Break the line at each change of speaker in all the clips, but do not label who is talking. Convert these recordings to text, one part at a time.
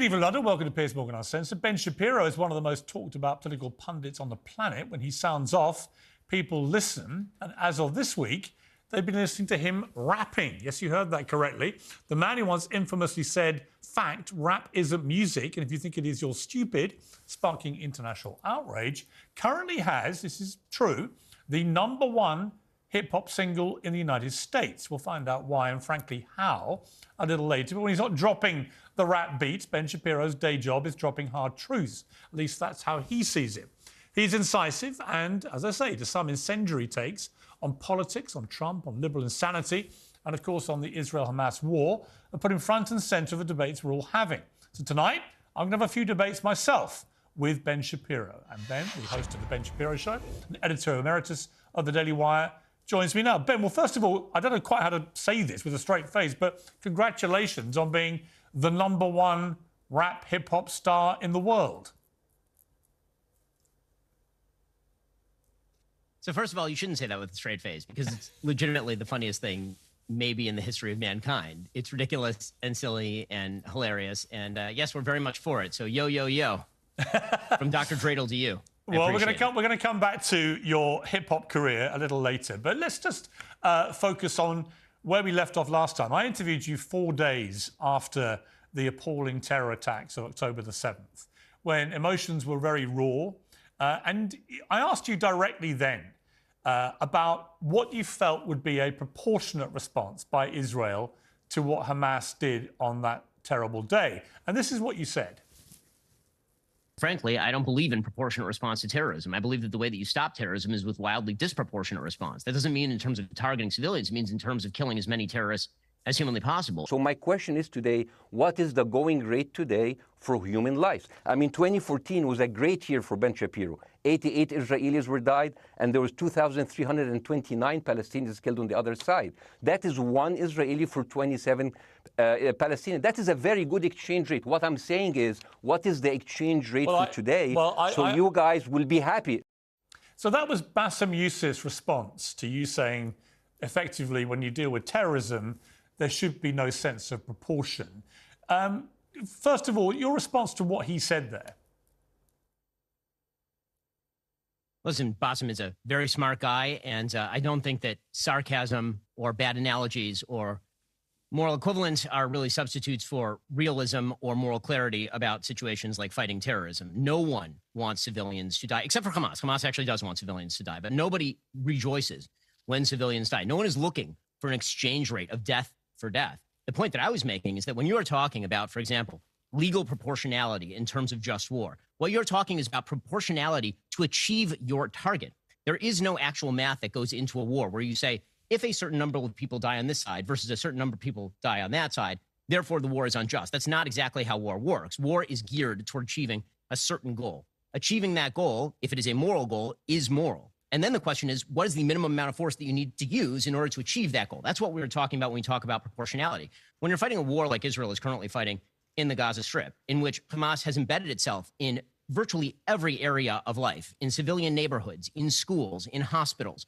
Good evening, London. Welcome to Piers Morgan Uncensored. Ben Shapiro is one of the most talked about political pundits on the planet. When he sounds off, people listen. And as of this week, they've been listening to him rapping. Yes, you heard that correctly. The man who once infamously said, Fact, rap isn't music, and if you think it is, you're stupid, sparking international outrage, currently has, this is true, the number one hip hop single in the United States. We'll find out why and, frankly, how a little later. But when he's not dropping the rap beats, Ben Shapiro's day job is dropping hard truths. At least that's how he sees it. He's incisive and, as I say, to some incendiary takes on politics, on Trump, on liberal insanity, and of course on the Israel Hamas war, are put in front and centre of the debates we're all having. So tonight, I'm going to have a few debates myself with Ben Shapiro. And Ben, the host of The Ben Shapiro Show, and editor emeritus of The Daily Wire, joins me now. Ben, well, first of all, I don't know quite how to say this with a straight face, but congratulations on being the number one rap hip hop star in the world.
So first of all, you shouldn't say that with a straight face because it's legitimately the funniest thing maybe in the history of mankind. It's ridiculous and silly and hilarious. And uh, yes, we're very much for it. So yo yo yo, from Dr. Dreidel to you. I
Well, we're going to come. We're going to come back to your hip hop career a little later, but let's just uh, focus on where we left off last time. I interviewed you four days after the appalling terror attacks of October the seventh, when emotions were very raw, uh, and I asked you directly then uh, about what you felt would be a proportionate response by Israel to what Hamas did on that terrible day, and this is what you said.
Frankly, I don't believe in proportionate response to terrorism. I believe that the way that you stop terrorism is with wildly disproportionate response. That doesn't mean in terms of targeting civilians, it means in terms of killing as many terrorists as humanly possible.
So my question is today, what is the going rate today for human lives? I mean, 2014 was a great year for Ben Shapiro. 88 Israelis were died, and there was 2,329 Palestinians killed on the other side. That is one Israeli for 27 uh, uh, Palestinians. That is a very good exchange rate. What I'm saying is, what is the exchange rate
Well,
for
I-
today?
well, I-
so
I-
you guys will be happy.
So that was Bassem Youssef's response to you saying, effectively, when you deal with terrorism, there should be no sense of proportion. Um, first of all, your response to what he said there.
Listen, Bassem is a very smart guy, and uh, I don't think that sarcasm or bad analogies or moral equivalents are really substitutes for realism or moral clarity about situations like fighting terrorism. No one wants civilians to die, except for Hamas. Hamas actually does want civilians to die, but nobody rejoices when civilians die. No one is looking for an exchange rate of death for death. The point that I was making is that when you are talking about, for example, legal proportionality in terms of just war, what you're talking is about proportionality to achieve your target. There is no actual math that goes into a war where you say, if a certain number of people die on this side versus a certain number of people die on that side, therefore the war is unjust. That's not exactly how war works. War is geared toward achieving a certain goal. Achieving that goal, if it is a moral goal, is moral. And then the question is, what is the minimum amount of force that you need to use in order to achieve that goal? That's what we were talking about when we talk about proportionality. When you're fighting a war like Israel is currently fighting in the Gaza Strip, in which Hamas has embedded itself in virtually every area of life, in civilian neighborhoods, in schools, in hospitals,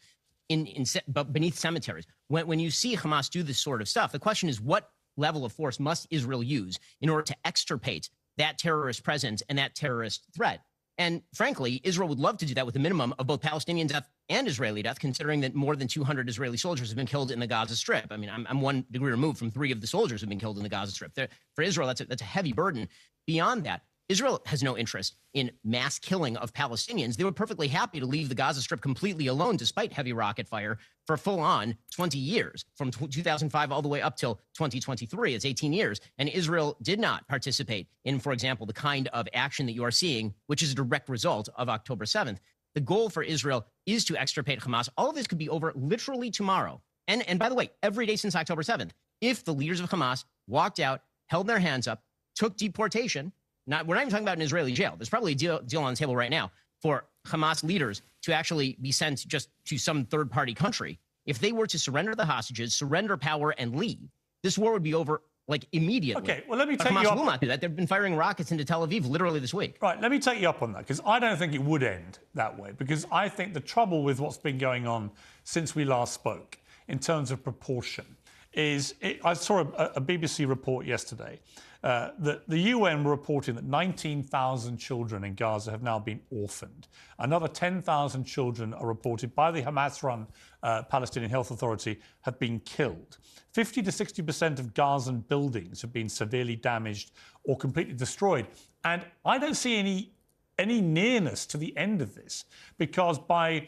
in, in but beneath cemeteries. When, when you see Hamas do this sort of stuff, the question is what level of force must Israel use in order to extirpate that terrorist presence and that terrorist threat? And frankly, Israel would love to do that with a minimum of both Palestinian death and Israeli death, considering that more than 200 Israeli soldiers have been killed in the Gaza Strip. I mean, I'm, I'm one degree removed from three of the soldiers who have been killed in the Gaza Strip. There, for Israel, that's a, that's a heavy burden. Beyond that, Israel has no interest in mass killing of Palestinians. They were perfectly happy to leave the Gaza Strip completely alone, despite heavy rocket fire, for full on 20 years, from 2005 all the way up till 2023. It's 18 years. And Israel did not participate in, for example, the kind of action that you are seeing, which is a direct result of October 7th. The goal for Israel is to extirpate Hamas. All of this could be over literally tomorrow. And, and by the way, every day since October 7th, if the leaders of Hamas walked out, held their hands up, took deportation, not, we're not even talking about an Israeli jail. There's probably a deal, deal on the table right now for Hamas leaders to actually be sent just to some third party country. If they were to surrender the hostages, surrender power, and leave, this war would be over like immediately.
Okay, well, let me
But
take
Hamas
you up-
will not do that. They've been firing rockets into Tel Aviv literally this week.
Right, let me take you up on that because I don't think it would end that way. Because I think the trouble with what's been going on since we last spoke in terms of proportion is it, I saw a, a BBC report yesterday uh, that the UN were reporting that 19,000 children in Gaza have now been orphaned. Another 10,000 children are reported by the Hamas run uh, Palestinian Health Authority have been killed. 50 to 60% of Gazan buildings have been severely damaged or completely destroyed. And I don't see any, any nearness to the end of this because by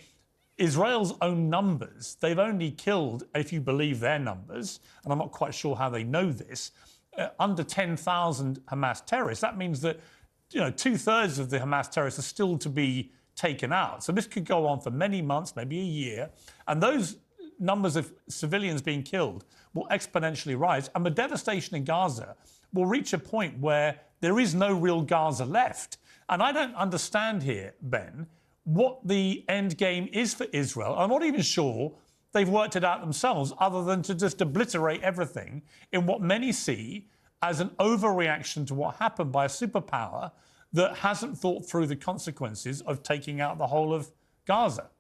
Israel's own numbers, they've only killed, if you believe their numbers, and I'm not quite sure how they know this, uh, under 10,000 Hamas terrorists. That means that you know two thirds of the Hamas terrorists are still to be taken out. So this could go on for many months, maybe a year, and those numbers of civilians being killed will exponentially rise, and the devastation in Gaza will reach a point where there is no real Gaza left. And I don't understand here, Ben, what the end game is for Israel. I'm not even sure they've worked it out themselves, other than to just obliterate everything in what many see as an overreaction to what happened by a superpower that hasn't thought through the consequences of taking out the whole of Gaza.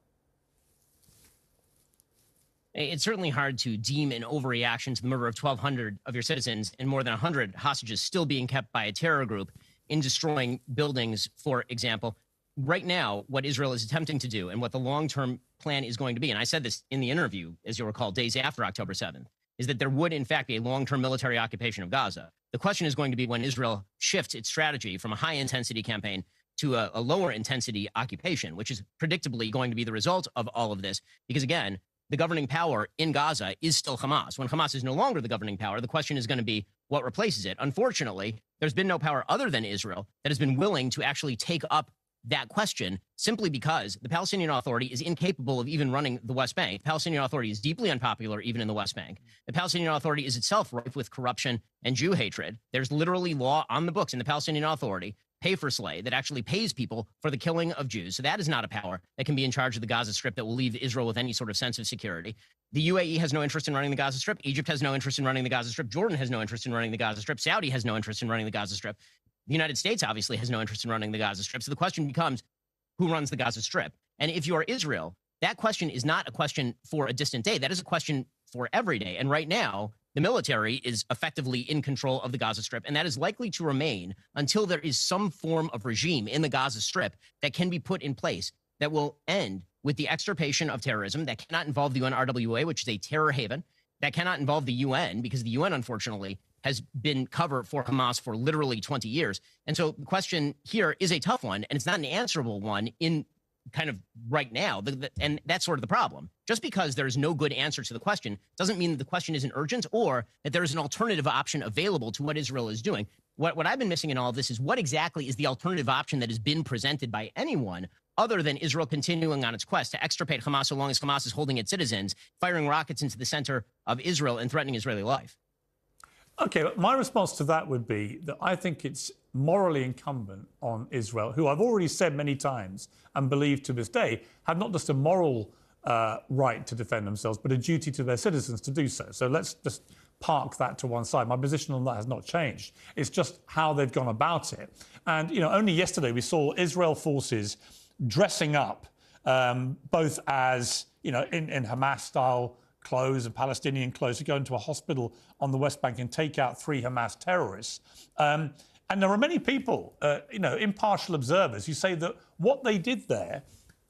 It's certainly hard to deem an overreaction to the murder of 1,200 of your citizens and more than 100 hostages still being kept by a terror group in destroying buildings, for example right now, what Israel is attempting to do and what the long term plan is going to be, and I said this in the interview, as you'll recall, days after October 7th, is that there would, in fact, be a long term military occupation of Gaza. The question is going to be when Israel shifts its strategy from a high intensity campaign to a, a lower intensity occupation, which is predictably going to be the result of all of this. Because again, the governing power in Gaza is still Hamas. When Hamas is no longer the governing power, the question is going to be what replaces it. Unfortunately, there's been no power other than Israel that has been willing to actually take up that question simply because the Palestinian Authority is incapable of even running the West Bank. The Palestinian Authority is deeply unpopular even in the West Bank. The Palestinian Authority is itself rife with corruption and Jew hatred. There's literally law on the books in the Palestinian Authority, pay for slay, that actually pays people for the killing of Jews. So that is not a power that can be in charge of the Gaza Strip that will leave Israel with any sort of sense of security. The UAE has no interest in running the Gaza Strip. Egypt has no interest in running the Gaza Strip. Jordan has no interest in running the Gaza Strip. Saudi has no interest in running the Gaza Strip. The United States obviously has no interest in running the Gaza Strip. So the question becomes who runs the Gaza Strip? And if you are Israel, that question is not a question for a distant day. That is a question for every day. And right now, the military is effectively in control of the Gaza Strip, and that is likely to remain until there is some form of regime in the Gaza Strip that can be put in place that will end with the extirpation of terrorism that cannot involve the UNRWA, which is a terror haven, that cannot involve the UN, because the UN, unfortunately, has been cover for Hamas for literally 20 years. And so the question here is a tough one, and it's not an answerable one in kind of right now. The, the, and that's sort of the problem. Just because there's no good answer to the question doesn't mean that the question isn't urgent or that there is an alternative option available to what Israel is doing. What, what I've been missing in all of this is what exactly is the alternative option that has been presented by anyone other than Israel continuing on its quest to extirpate Hamas so long as Hamas is holding its citizens, firing rockets into the center of Israel and threatening Israeli life.
Okay, my response to that would be that I think it's morally incumbent on Israel, who I've already said many times and believe to this day have not just a moral uh, right to defend themselves, but a duty to their citizens to do so. So let's just park that to one side. My position on that has not changed. It's just how they've gone about it. And, you know, only yesterday we saw Israel forces dressing up um, both as, you know, in, in Hamas style clothes and Palestinian clothes to go into a hospital on the West Bank and take out three Hamas terrorists. Um, and there are many people, uh, you know, impartial observers who say that what they did there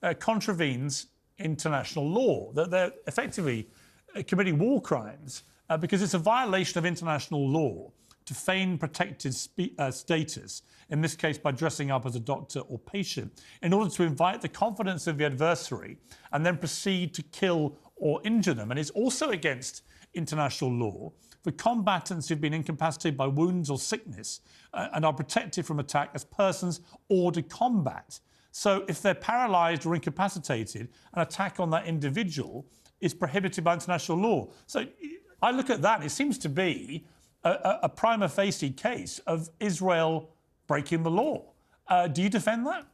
uh, contravenes international law, that they're effectively uh, committing war crimes uh, because it's a violation of international law to feign protected spe- uh, status, in this case by dressing up as a doctor or patient, in order to invite the confidence of the adversary and then proceed to kill or injure them. And it's also against international law for combatants who've been incapacitated by wounds or sickness uh, and are protected from attack as persons ordered combat. So if they're paralyzed or incapacitated, an attack on that individual is prohibited by international law. So I look at that, it seems to be a, a prima facie case of Israel breaking the law. Uh, do you defend that?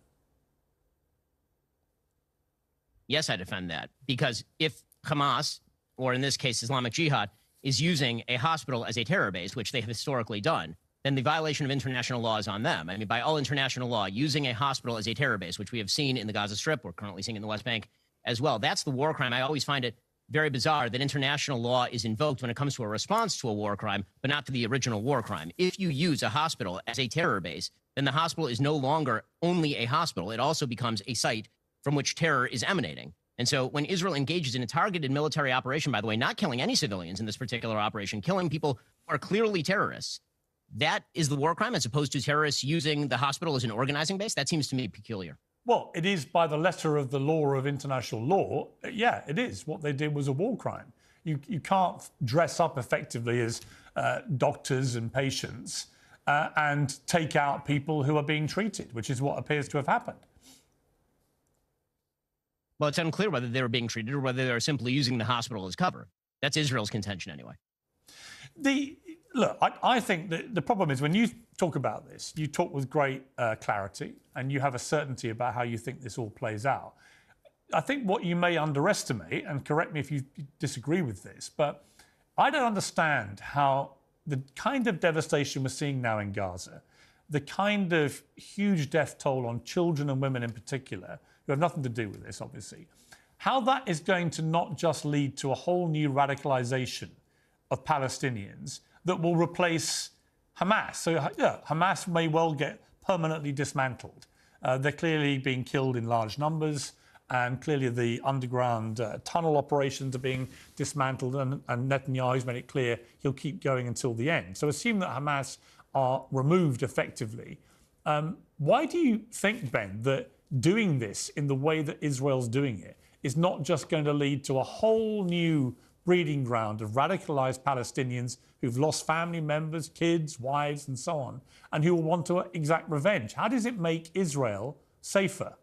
Yes, I defend that because if Hamas, or in this case, Islamic Jihad, is using a hospital as a terror base, which they have historically done, then the violation of international law is on them. I mean, by all international law, using a hospital as a terror base, which we have seen in the Gaza Strip, we're currently seeing in the West Bank as well, that's the war crime. I always find it very bizarre that international law is invoked when it comes to a response to a war crime, but not to the original war crime. If you use a hospital as a terror base, then the hospital is no longer only a hospital. It also becomes a site from which terror is emanating. And so when Israel engages in a targeted military operation, by the way, not killing any civilians in this particular operation, killing people who are clearly terrorists, that is the war crime as opposed to terrorists using the hospital as an organizing base. That seems to me peculiar.
Well, it is by the letter of the law of international law. Yeah, it is. What they did was a war crime. You, you can't dress up effectively as uh, doctors and patients uh, and take out people who are being treated, which is what appears to have happened.
Well, it's unclear whether they were being treated or whether they were simply using the hospital as cover. That's Israel's contention, anyway.
The look, I, I, think that the problem is when you talk about this, you talk with great uh, clarity and you have a certainty about how you think this all plays out. I think what you may underestimate, and correct me if you disagree with this, but I don't understand how the kind of devastation we're seeing now in Gaza, the kind of huge death toll on children and women in particular, who have nothing to do with this, obviously, how that is going to not just lead to a whole new radicalization of Palestinians that will replace Hamas. So, yeah, Hamas may well get permanently dismantled. Uh, they're clearly being killed in large numbers, and clearly the underground uh, tunnel operations are being dismantled, and, and Netanyahu's made it clear he'll keep going until the end. So, assume that Hamas are removed effectively. Um, why do you think, Ben, that doing this in the way that Israel's doing it is not just going to lead to a whole new breeding ground of radicalized Palestinians who've lost family members, kids, wives, and so on, and who will want to exact revenge. How does it make Israel safer?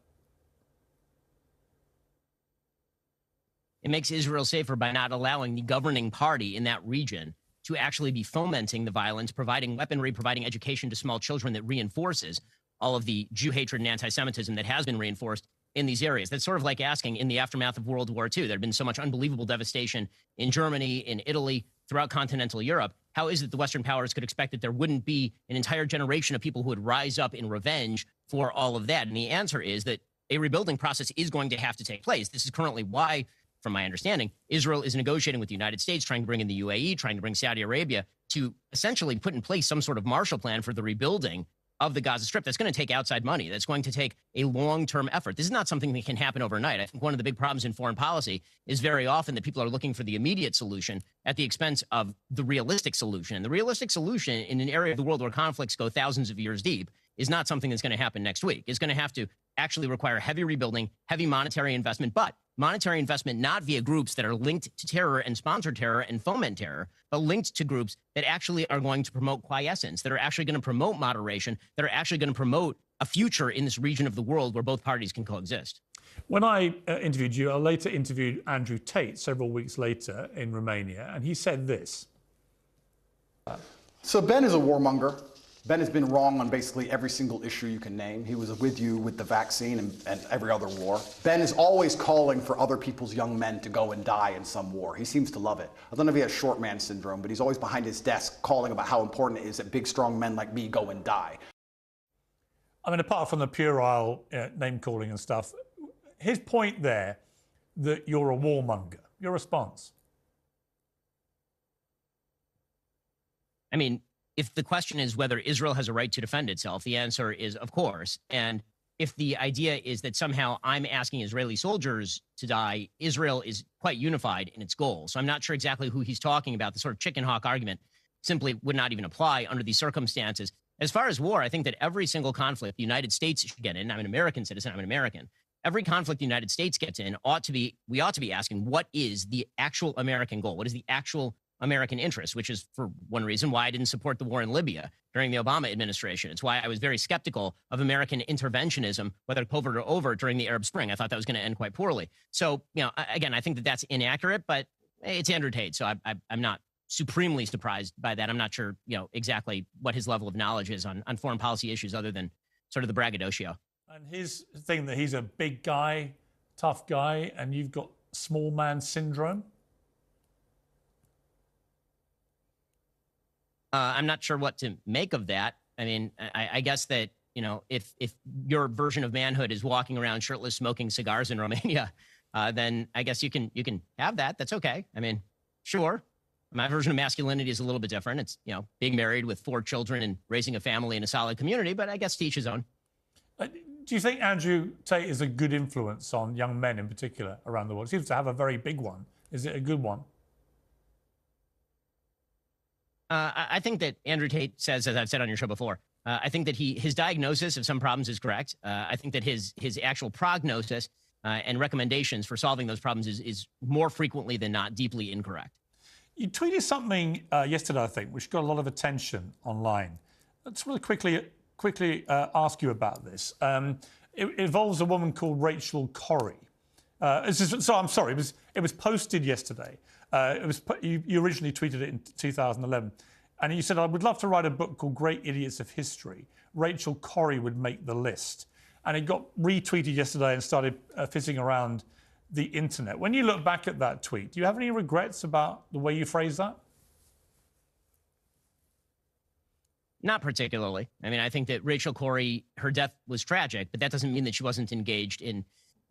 It makes Israel safer by not allowing the governing party in that region to actually be fomenting the violence, providing weaponry, providing education to small children that reinforces all of the Jew hatred and anti Semitism that has been reinforced in these areas. That's sort of like asking in the aftermath of World War II, there had been so much unbelievable devastation in Germany, in Italy, throughout continental Europe. How is it the Western powers could expect that there wouldn't be an entire generation of people who would rise up in revenge for all of that? And the answer is that a rebuilding process is going to have to take place. This is currently why, from my understanding, Israel is negotiating with the United States, trying to bring in the UAE, trying to bring Saudi Arabia to essentially put in place some sort of Marshall Plan for the rebuilding of the Gaza Strip. That's going to take outside money. That's going to take a long term effort. This is not something that can happen overnight. I think one of the big problems in foreign policy is very often that people are looking for the immediate solution at the expense of the realistic solution. And the realistic solution in an area of the world where conflicts go thousands of years deep is not something that's going to happen next week. It's going to have to actually require heavy rebuilding, heavy monetary investment, but monetary investment not via groups that are linked to terror and sponsor terror and foment terror, but linked to groups that actually are going to promote quiescence, that are actually going to promote moderation, that are actually going to promote a future in this region of the world where both parties can coexist.
When I uh, interviewed you, I later interviewed Andrew Tate several weeks later in Romania, and he said this.
So Ben is a warmonger. Ben has been wrong on basically every single issue you can name. He was with you with the vaccine and, and, every other war. Ben is always calling for other people's young men to go and die in some war. He seems to love it. I don't know if he has short man syndrome, but he's always behind his desk calling about how important it is that big, strong men like me go and die.
I mean, apart from the puerile uh, name calling and stuff, his point there that you're a warmonger, your response?
I mean, if the question is whether Israel has a right to defend itself, the answer is of course. And if the idea is that somehow I'm asking Israeli soldiers to die, Israel is quite unified in its goal. So I'm not sure exactly who he's talking about. The sort of chicken hawk argument simply would not even apply under these circumstances. As far as war, I think that every single conflict the United States should get in, I'm an American citizen, I'm an American. Every conflict the United States gets in ought to be, we ought to be asking, what is the actual American goal? What is the actual American interests, which is for one reason why I didn't support the war in Libya during the Obama administration. It's why I was very skeptical of American interventionism, whether covert or overt, during the Arab Spring. I thought that was going to end quite poorly. So, you know, again, I think that that's inaccurate, but it's Andrew Tate, so I, I, I'm not supremely surprised by that. I'm not sure, you know, exactly what his level of knowledge is on, on foreign policy issues, other than sort of the braggadocio.
And his thing that he's a big guy, tough guy, and you've got small man syndrome.
Uh, I'm not sure what to make of that. I mean, I, I, guess that you know, if if your version of manhood is walking around shirtless, smoking cigars in Romania, uh, then I guess you can you can have that. That's okay. I mean, sure. My version of masculinity is a little bit different. It's you know being married with four children and raising a family in a solid community. But I guess to each his own.
Uh, do you think Andrew Tate is a good influence on young men in particular around the world? He seems to have a very big one. Is it a good one?
Uh, I think that Andrew Tate says, as I've said on your show before, uh, I think that he his diagnosis of some problems is correct. Uh, I think that his his actual prognosis uh, and recommendations for solving those problems is, is more frequently than not deeply incorrect.
You tweeted something uh, yesterday, I think, which got a lot of attention online. I just want to quickly quickly uh, ask you about this. Um, it, involves a woman called Rachel Corrie. so I'm sorry, it was it was posted yesterday. Uh, it was you, you, originally tweeted it in 2011, and you said I would love to write a book called Great Idiots of History. Rachel Corrie would make the list, and it got retweeted yesterday and started uh, fizzing around the internet. When you look back at that tweet, do you have any regrets about the way you phrased that?
Not particularly. I mean, I think that Rachel Corrie, her death was tragic, but that doesn't mean that she wasn't engaged in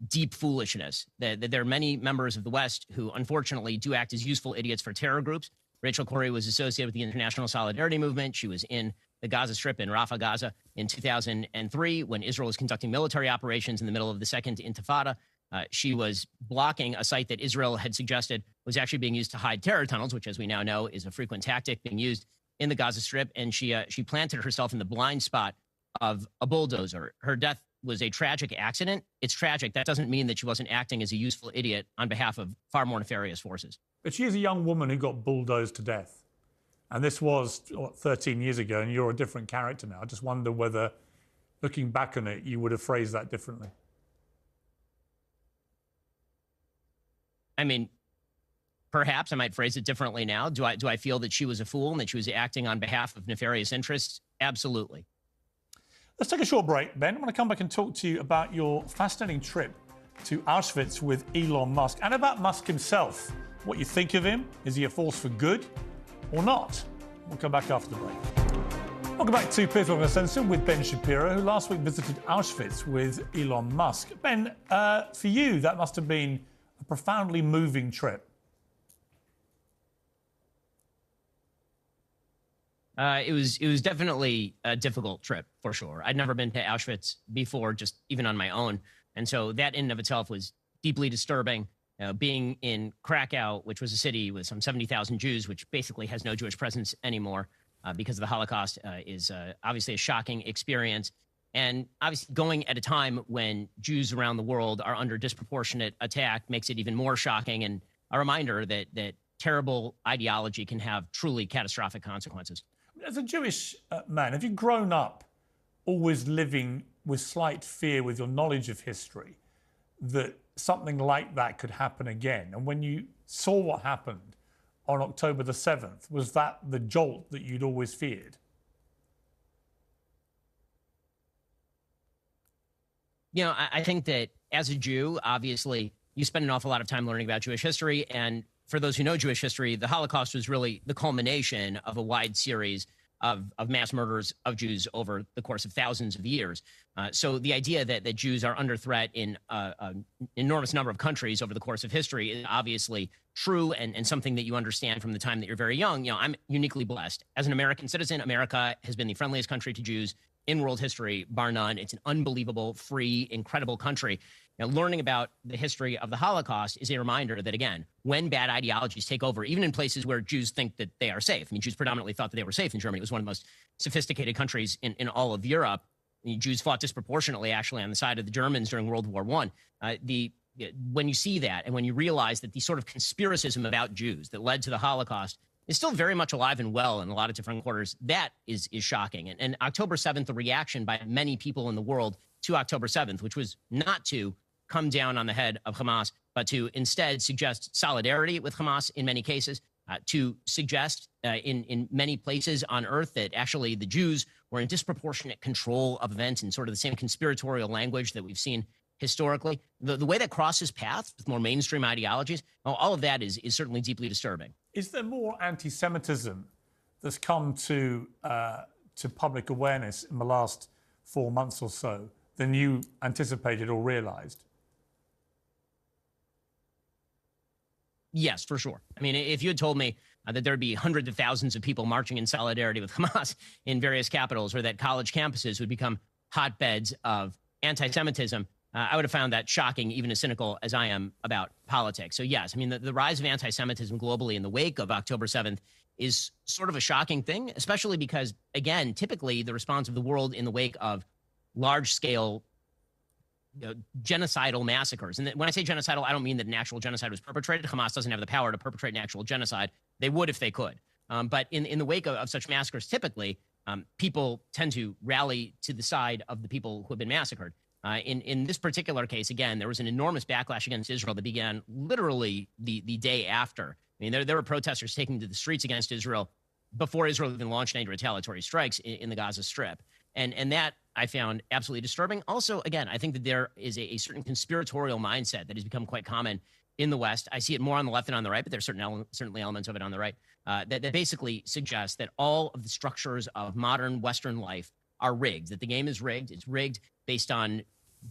deep foolishness. That, that there are many members of the West who unfortunately do act as useful idiots for terror groups. Rachel Corrie was associated with the International Solidarity Movement. She was in the Gaza Strip in Rafah, Gaza in 2003 when Israel was conducting military operations in the middle of the Second Intifada. Uh, she was blocking a site that Israel had suggested was actually being used to hide terror tunnels, which, as we now know, is a frequent tactic being used in the Gaza Strip. And she uh, she planted herself in the blind spot of a bulldozer. Her death was a tragic accident, it's tragic. That doesn't mean that she wasn't acting as a useful idiot on behalf of far more nefarious forces.
But she is a young woman who got bulldozed to death. And this was what, 13 years ago, and you're a different character now. I just wonder whether, looking back on it, you would have phrased that differently.
I mean, perhaps I might phrase it differently now. Do I do I feel that she was a fool and that she was acting on behalf of nefarious interests? Absolutely.
Let's take a short break, Ben. I want to come back and talk to you about your fascinating trip to Auschwitz with Elon Musk and about Musk himself. What you think of him? Is he a force for good or not? We'll come back after the break. Welcome back to Political Uncensored with Ben Shapiro, who last week visited Auschwitz with Elon Musk. Ben, uh, for you, that must have been a profoundly moving trip.
Uh, it was it was definitely a difficult trip for sure. I'd never been to Auschwitz before, just even on my own, and so that in and of itself was deeply disturbing. Uh, being in Krakow, which was a city with some seventy thousand Jews, which basically has no Jewish presence anymore uh, because of the Holocaust, uh, is uh, obviously a shocking experience. And obviously, going at a time when Jews around the world are under disproportionate attack makes it even more shocking, and a reminder that that terrible ideology can have truly catastrophic consequences
as a Jewish uh, man, have you grown up always living with slight fear with your knowledge of history that something like that could happen again? And when you saw what happened on October the 7th, was that the jolt that you'd always feared?
You know, I, I think that as a Jew, obviously, you spend an awful lot of time learning about Jewish history. And for those who know Jewish history, the Holocaust was really the culmination of a wide series of, of mass murders of Jews over the course of thousands of years. Uh, so the idea that, that Jews are under threat in uh, an enormous number of countries over the course of history is obviously true and, and something that you understand from the time that you're very young. You know, I'm uniquely blessed. As an American citizen, America has been the friendliest country to Jews in world history, bar none. It's an unbelievable, free, incredible country. Now, learning about the history of the Holocaust is a reminder that, again, when bad ideologies take over, even in places where Jews think that they are safe, I mean, Jews predominantly thought that they were safe in Germany. It was one of the most sophisticated countries in, in all of Europe. I mean, Jews fought disproportionately, actually, on the side of the Germans during World War One. Uh, the when you see that, and when you realize that the sort of conspiracism about Jews that led to the Holocaust is still very much alive and well in a lot of different quarters, that is is shocking. And, and October seventh, the reaction by many people in the world to October seventh, which was not to come down on the head of Hamas, but to instead suggest solidarity with Hamas in many cases, uh, to suggest uh, in, in many places on earth that actually the Jews were in disproportionate control of events in sort of the same conspiratorial language that we've seen historically. The, the way that crosses paths with more mainstream ideologies, all of that is, is certainly deeply disturbing.
Is there more anti Semitism that's come to, uh, to public awareness in the last four months or so than you anticipated or realized?
yes, for sure. I mean, if you had told me uh, that there'd be hundreds of thousands of people marching in solidarity with Hamas in various capitals, or that college campuses would become hotbeds of anti-Semitism, uh, I would have found that shocking, even as cynical as I am about politics. So yes, I mean, the, the rise of anti-Semitism globally in the wake of October 7th is sort of a shocking thing, especially because, again, typically the response of the world in the wake of large scale you know, genocidal massacres. And when I say genocidal, I don't mean that an actual genocide was perpetrated. Hamas doesn't have the power to perpetrate an actual genocide. They would if they could. Um, but in, in the wake of, of such massacres, typically um, people tend to rally to the side of the people who have been massacred. Uh, in, in this particular case, again, there was an enormous backlash against Israel that began literally the, the day after. I mean, there, there were protesters taking to the streets against Israel before Israel even launched any retaliatory strikes in, in the Gaza Strip. And, and that I found absolutely disturbing. Also, again, I think that there is a, a, certain conspiratorial mindset that has become quite common in the West. I see it more on the left than on the right, but there's certain ele- certainly elements of it on the right uh, that, that basically suggests that all of the structures of modern Western life are rigged. That the game is rigged. It's rigged based on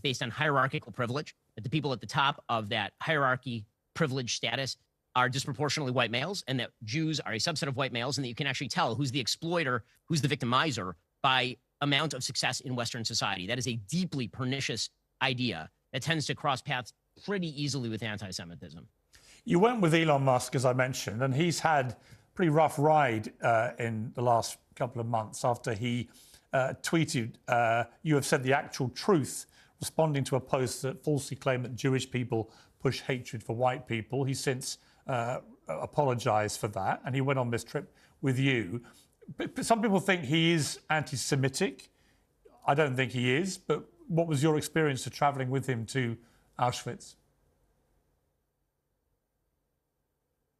based on hierarchical privilege. That the people at the top of that hierarchy privilege status are disproportionately white males, and that Jews are a subset of white males, and that you can actually tell who's the exploiter, who's the victimizer by amount of success in Western society. That is a deeply pernicious idea that tends to cross paths pretty easily with anti Semitism.
You went with Elon Musk, as I mentioned, and he's had a pretty rough ride uh, in the last couple of months after he uh, tweeted, uh, You have said the actual truth, responding to a post that falsely claimed that Jewish people push hatred for white people. He since uh, apologized for that, and he went on this trip with you some people think he is anti Semitic. I don't think he is, but what was your experience of traveling with him to Auschwitz?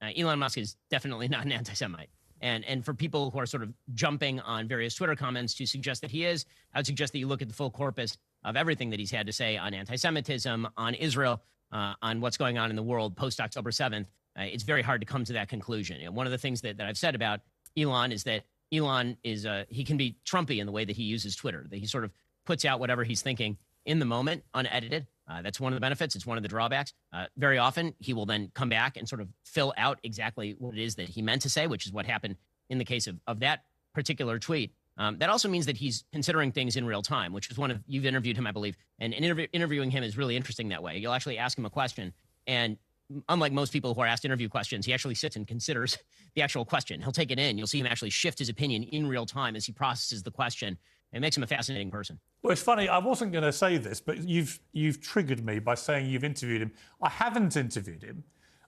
Uh, Elon Musk is definitely not an anti Semite. And, and for people who are sort of jumping on various Twitter comments to suggest that he is, I would suggest that you look at the full corpus of everything that he's had to say on anti Semitism, on Israel, uh, on what's going on in the world post October 7th. Uh, it's very hard to come to that conclusion. Know, one of the things that, that I've said about Elon is that Elon is uh, he can be Trumpy in the way that he uses Twitter. That he sort of puts out whatever he's thinking in the moment, unedited. Uh, that's one of the benefits. It's one of the drawbacks. Uh, very often, he will then come back and sort of fill out exactly what it is that he meant to say, which is what happened in the case of, of that particular tweet. Um, that also means that he's considering things in real time, which is one of you've interviewed him, I believe, and interview, interviewing him is really interesting that way. You'll actually ask him a question, and unlike most people who are asked interview questions, he actually sits and considers the actual question. He'll take it in. You'll see him actually shift his opinion in real time as he processes the question. It makes him a fascinating person.
Well, it's funny. I wasn't going to say this, but you've you've triggered me by saying you've interviewed him. I haven't interviewed him.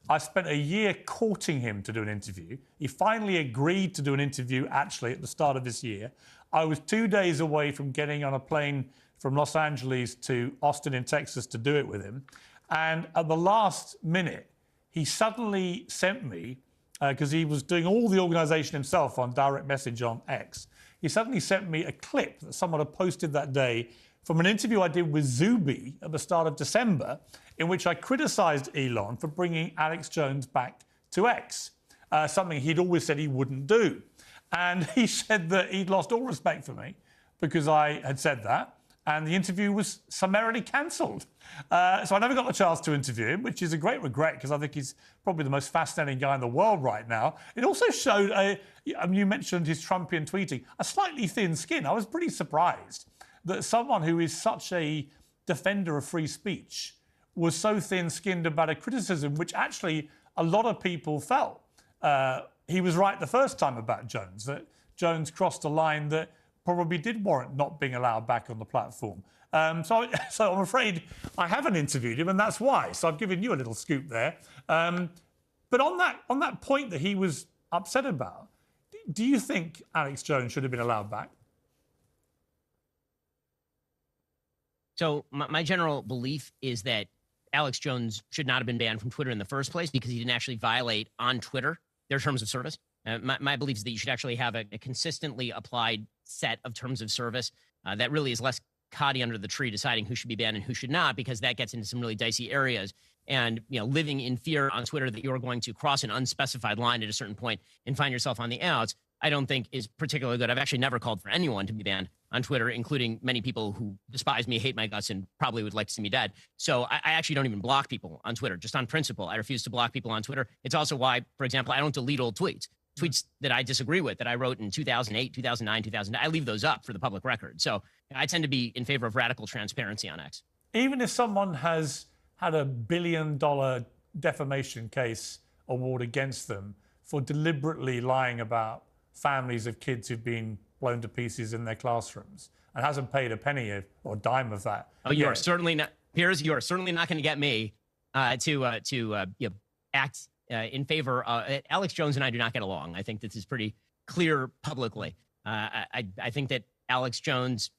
I spent a year courting him to do an interview. He finally agreed to do an interview actually at the start of this year. I was two days away from getting on a plane from Los Angeles to Austin in Texas to do it with him. And at the last minute, he suddenly sent me, because uh, he was doing all the organization himself on direct message on X, he suddenly sent me a clip that someone had posted that day from an interview I did with Zuby at the start of December, in which I criticized Elon for bringing Alex Jones back to X, uh, something he'd always said he wouldn't do. And he said that he'd lost all respect for me because I had said that and the interview was summarily cancelled. Uh, so I never got the chance to interview him, which is a great regret because I think he's probably the most fascinating guy in the world right now. It also showed, a, I mean, you mentioned his Trumpian tweeting, a slightly thin skin. I was pretty surprised that someone who is such a defender of free speech was so thin skinned about a criticism which actually a lot of people felt. Uh, he was right the first time about Jones, that Jones crossed a line that probably did warrant not being allowed back on the platform. Um, so, so I'm afraid I haven't interviewed him, and that's why. So I've given you a little scoop there. Um, but on that on that point that he was upset about, do you think Alex Jones should have been allowed back?
So my, my general belief is that Alex Jones should not have been banned from Twitter in the first place because he didn't actually violate on Twitter their terms of service. Uh, my, my, belief is that you should actually have a, a consistently applied set of terms of service uh, that really is less qadi under the tree deciding who should be banned and who should not, because that gets into some really dicey areas. And you know, living in fear on Twitter that you're going to cross an unspecified line at a certain point and find yourself on the outs I don't think is particularly good. I've actually never called for anyone to be banned on Twitter, including many people who despise me, hate my guts, and probably would like to see me dead. So I, I, actually don't even block people on Twitter, just on principle. I refuse to block people on Twitter. It's also why, for example, I don't delete old tweets. Hmm. Tweets that I disagree with that I wrote in 2008, 2009, 2009, I leave those up for the public record. So I tend to be in favor of radical transparency on X.
Even if someone has had a billion dollar defamation case award against them for deliberately lying about families of kids who've been blown to pieces in their classrooms and hasn't paid a penny or dime of that.
Oh, you yet. are certainly not, Piers. You are certainly not going to get me uh, to uh, to uh, you know, act uh, in favor. Uh, Alex Jones and I do not get along. I think this is pretty clear publicly. Uh, I I think that Alex Jones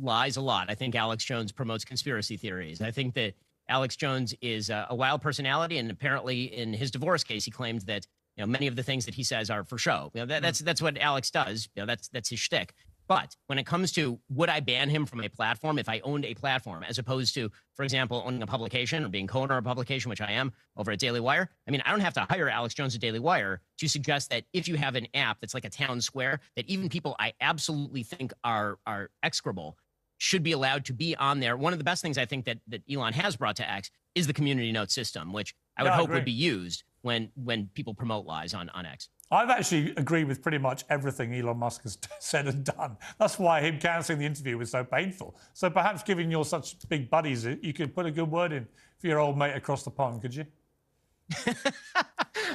lies a lot. I think Alex Jones promotes conspiracy theories. I think that Alex Jones is a, a wild personality, and apparently, in his divorce case, he claimed that you know, many of the things that he says are for show. You know, that, hmm. that's that's what Alex does. You know, that's that's his shtick. But when it comes to would I ban him from a platform if I owned a platform, as opposed to, for example, owning a publication or being co-owner of a publication, which I am over at Daily Wire? I mean, I don't have to hire Alex Jones at Daily Wire to suggest that if you have an app that's like a town square, that even people I absolutely think are are execrable should be allowed to be on there. One of the best things I think that that Elon has brought to X is the community note system, which I would hope would be used when when people promote lies on, on X.
I've actually agreed with pretty much everything Elon Musk has said and done. That's why him cancelling the interview was so painful. So perhaps, given you're such big buddies, you could put a good word in for your old mate across the pond, could you?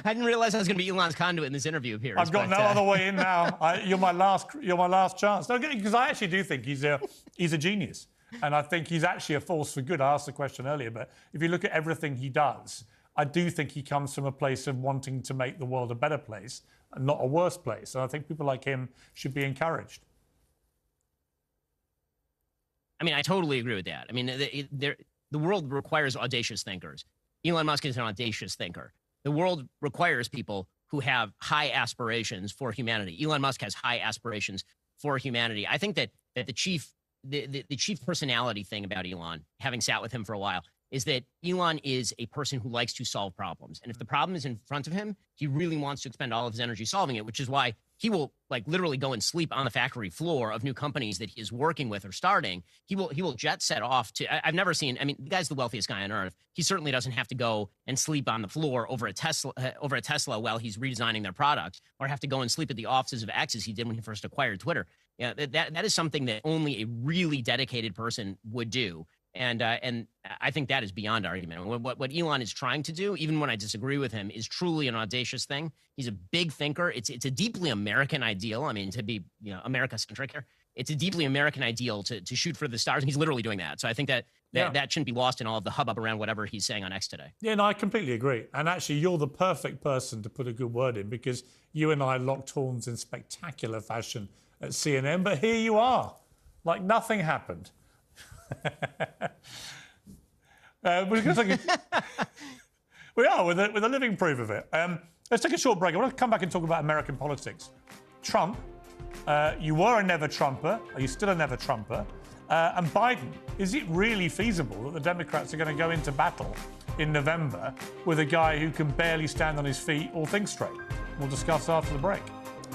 I didn't realize I was going to be Elon's conduit in this interview here.
I've got but, no uh... other way in now. I, you're my last. You're my last chance. Because I actually do think he's a he's a genius, and I think he's actually a force for good. I asked the question earlier, but if you look at everything he does, I do think he comes from a place of wanting to make the world a better place and not a worse place. And I think people like him should be encouraged.
I mean, I totally agree with that. I mean, the, the world requires audacious thinkers. Elon Musk is an audacious thinker. The world requires people who have high aspirations for humanity. Elon Musk has high aspirations for humanity. I think that that the chief the, the, the chief personality thing about Elon, having sat with him for a while, is that Elon is a person who likes to solve problems. And if the problem is in front of him, he really wants to expend all of his energy solving it, which is why he will like literally go and sleep on the factory floor of new companies that he is working with or starting. He will he will jet set off to I, have never seen I mean the guy's the wealthiest guy on earth. He certainly doesn't have to go and sleep on the floor over a Tesla uh, over a Tesla while he's redesigning their product or have to go and sleep at the offices of X as he did when he first acquired Twitter. Yeah, that that is something that only a really dedicated person would do. And uh, and I think that is beyond argument. What, what Elon is trying to do, even when I disagree with him, is truly an audacious thing. He's a big thinker. It's it's a deeply American ideal. I mean, to be you know America centric here, it's a deeply American ideal to to shoot for the stars, and he's literally doing that. So I think that that, yeah. that shouldn't be lost in all of the hubbub around whatever he's saying on X today.
Yeah, no, I completely agree. And actually, you're the perfect person to put a good word in because you and I locked horns in spectacular fashion at CNN. But here you are, like nothing happened. Uh, we're we are with a, with a living proof of it. Um, let's take a short break. I want to come back and talk about American politics. Trump, uh, you were a never Trumper. Are you still a never Trumper? Uh, and Biden, is it really feasible that the Democrats are going to go into battle in November with a guy who can barely stand on his feet or think straight? We'll discuss after the break.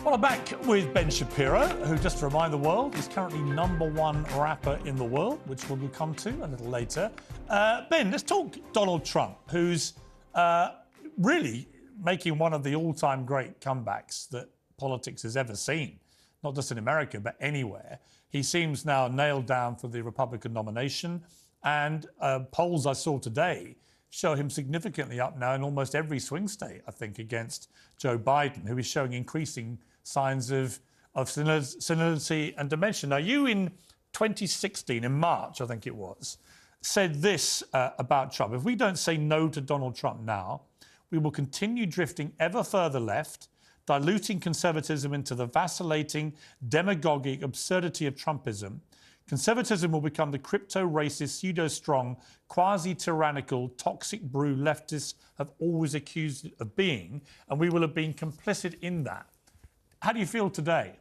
Well, I'm back with Ben Shapiro, who, just to remind the world, is currently number one rapper in the world, which we'll come to a little later. Uh, ben, let's talk Donald Trump, who's uh, really making one of the all time great comebacks that politics has ever seen, not just in America, but anywhere. He seems now nailed down for the Republican nomination. And uh, polls I saw today show him significantly up now in almost every swing state, I think, against Joe Biden, who is showing increasing signs of, of senility and dementia. Now, you in 2016, in March, I think it was, said this uh, about Trump. If we don't say no to Donald Trump now, we will continue drifting ever further left, diluting conservatism into the vacillating, demagogic absurdity of Trumpism. Conservatism will become the crypto racist, pseudo strong, quasi tyrannical, toxic brew leftists have always accused it of being, and we will have been complicit in that. How do you feel today?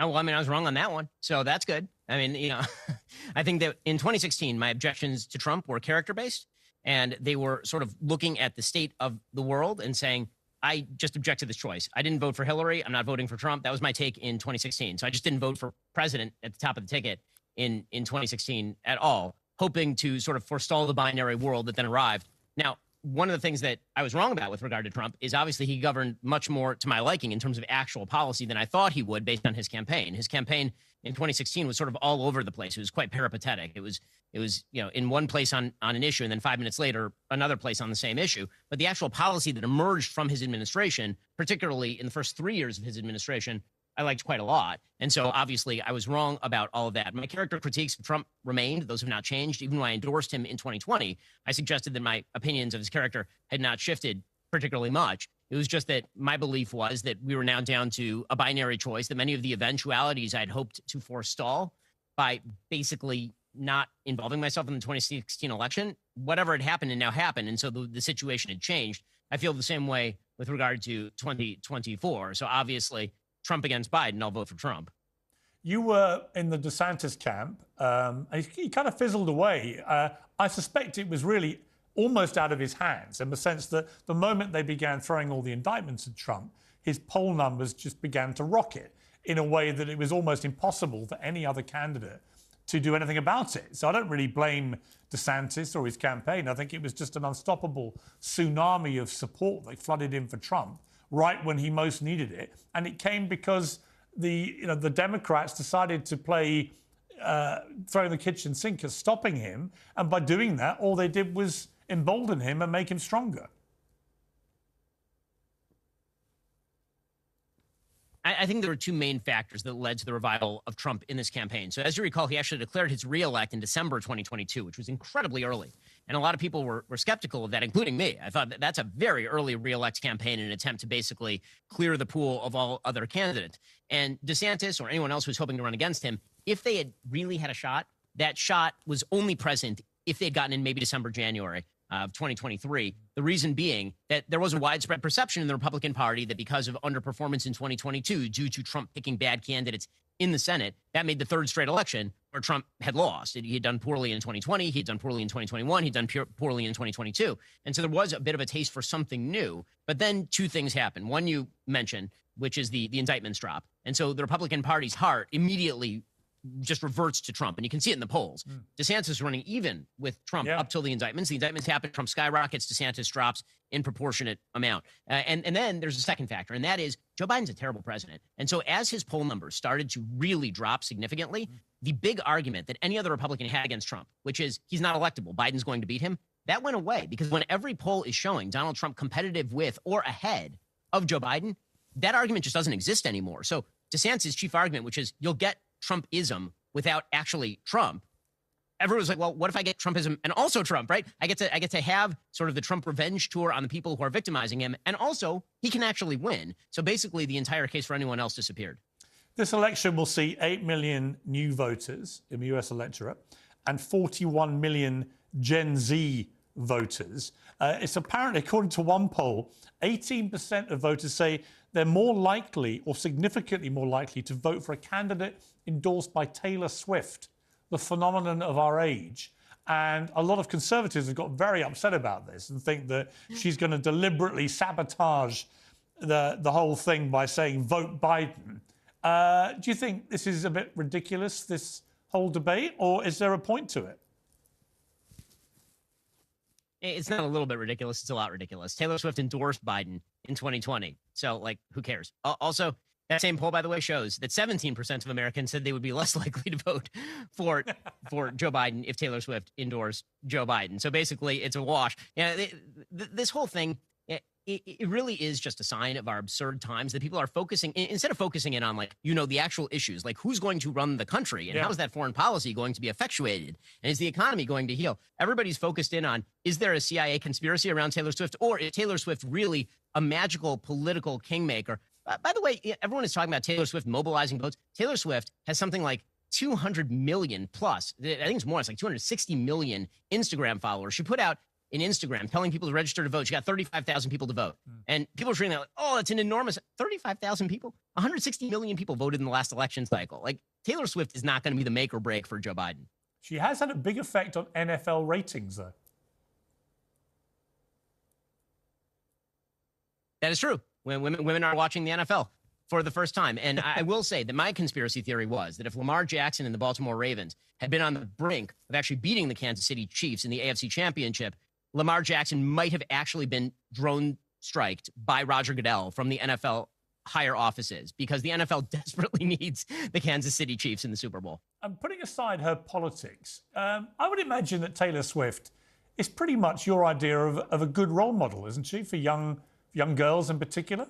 Oh, well, I mean, I was wrong on that one. So that's good. I mean, you know, I think that in 2016, my objections to Trump were character based and they were sort of looking at the state of the world and saying, I just object to this choice. I didn't vote for Hillary. I'm not voting for Trump. That was my take in 2016. So I just didn't vote for president at the top of the ticket in, in 2016 at all, hoping to sort of forestall the binary world that then arrived. Now, one of the things that I was wrong about with regard to Trump is obviously he governed much more to my liking in terms of actual policy than I thought he would based on his campaign. His campaign in 2016 was sort of all over the place. It was quite peripatetic. It was it was you know in one place on on an issue and then five minutes later another place on the same issue. But the actual policy that emerged from his administration, particularly in the first three years of his administration, I liked quite a lot. And so obviously I was wrong about all of that. My character critiques of Trump remained. Those have not changed. Even when I endorsed him in 2020, I suggested that my opinions of his character had not shifted particularly much. It was just that my belief was that we were now down to a binary choice, that many of the eventualities I'd hoped to forestall by basically not involving myself in the 2016 election, whatever had happened and now happened. And so the, the situation had changed. I feel the same way with regard to 2024. So obviously, Trump against Biden, I'll vote for Trump.
You were in the DeSantis camp. Um, he, kind of fizzled away. Uh, I suspect it was really almost out of his hands in the sense that the moment they began throwing all the indictments at Trump, his poll numbers just began to rocket in a way that it was almost impossible for any other candidate to do anything about it. So I don't really blame DeSantis or his campaign. I think it was just an unstoppable tsunami of support that flooded in for Trump right when he most needed it. And it came because the, you know, the Democrats decided to play uh, throwing the kitchen sink at stopping him. And by doing that, all they did was embolden him and make him stronger.
I think there were two main factors that led to the revival of Trump in this campaign. So, as you recall, he actually declared his reelect in December 2022, which was incredibly early. And a lot of people were, were skeptical of that, including me. I thought that that's a very early reelect campaign in an attempt to basically clear the pool of all other candidates. And DeSantis or anyone else who's hoping to run against him, if they had really had a shot, that shot was only present if they had gotten in maybe December, January of 2023. The reason being that there was a widespread perception in the Republican Party that because of underperformance in 2022 due to Trump picking bad candidates in the Senate, that made the third straight election where Trump had lost. He had done poorly in 2020, he had done poorly in 2021, he'd done poorly in 2022. And so there was a bit of a taste for something new. But then two things happened. One you mentioned, which is the the indictments drop. And so the Republican Party's heart immediately just reverts to Trump. And you can see it in the polls. Mm. DeSantis is running even with Trump yeah. up till the indictments. The indictments happen, Trump skyrockets, DeSantis drops in proportionate amount. Uh, and, and then there's a second factor, and that is Joe Biden's a terrible president. And so as his poll numbers started to really drop significantly, mm. The big argument that any other Republican had against Trump, which is he's not electable, Biden's going to beat him, that went away because when every poll is showing Donald Trump competitive with or ahead of Joe Biden, that argument just doesn't exist anymore. So DeSantis' chief argument, which is you'll get Trumpism without actually Trump. Everyone's like, well, what if I get Trumpism and also Trump, right? I get to I get to have sort of the Trump revenge tour on the people who are victimizing him, and also he can actually win. So basically, the entire case for anyone else disappeared.
This election will see 8 million new voters in the US electorate and 41 million Gen Z voters. Uh, it's apparently, according to one poll, 18% of voters say they're more likely or significantly more likely to vote for a candidate endorsed by Taylor Swift, the phenomenon of our age. And a lot of conservatives have got very upset about this and think that she's going to deliberately sabotage the, the whole thing by saying vote Biden. Uh, do you think this is a bit ridiculous, this whole debate, or is there a point to it?
It's not a little bit ridiculous. It's a lot ridiculous. Taylor Swift endorsed Biden in 2020. So, like, who cares? Also, that same poll, by the way, shows that 17% of Americans said they would be less likely to vote for for Joe Biden if Taylor Swift endorsed Joe Biden. So basically, it's a wash. Yeah, you know, this whole thing it, it, really is just a sign of our absurd times that people are focusing instead of focusing in on like you know the actual issues like who's going to run the country and yeah. how is that foreign policy going to be effectuated? And is the economy going to heal? Everybody's focused in on is there a cia conspiracy around taylor swift or is taylor swift really a magical political kingmaker? Uh, by the way everyone is talking about taylor swift mobilizing votes. Taylor swift has something like 200 million plus i think it's more it's like 260 million instagram followers. She put out in Instagram telling people to register to vote. She got 35,000 people to vote. Mm. And people are saying that, like, oh, it's an enormous 35,000 people. 160 million people voted in the last election cycle. Like Taylor Swift is not going to be the make or break for Joe Biden.
She has had a big effect on NFL ratings, though.
That is true. When women women are watching the NFL for the first time, and I will say that my conspiracy theory was that if Lamar Jackson and the Baltimore Ravens had been on the brink of actually beating the Kansas City Chiefs in the AFC Championship, Lamar Jackson might have actually been drone striked by Roger Goodell from the NFL higher offices because the NFL desperately needs the Kansas City Chiefs in the Super Bowl.
And putting aside her politics, um, I would imagine that Taylor Swift is pretty much your idea of, of a good role model, isn't she, for young young girls in particular?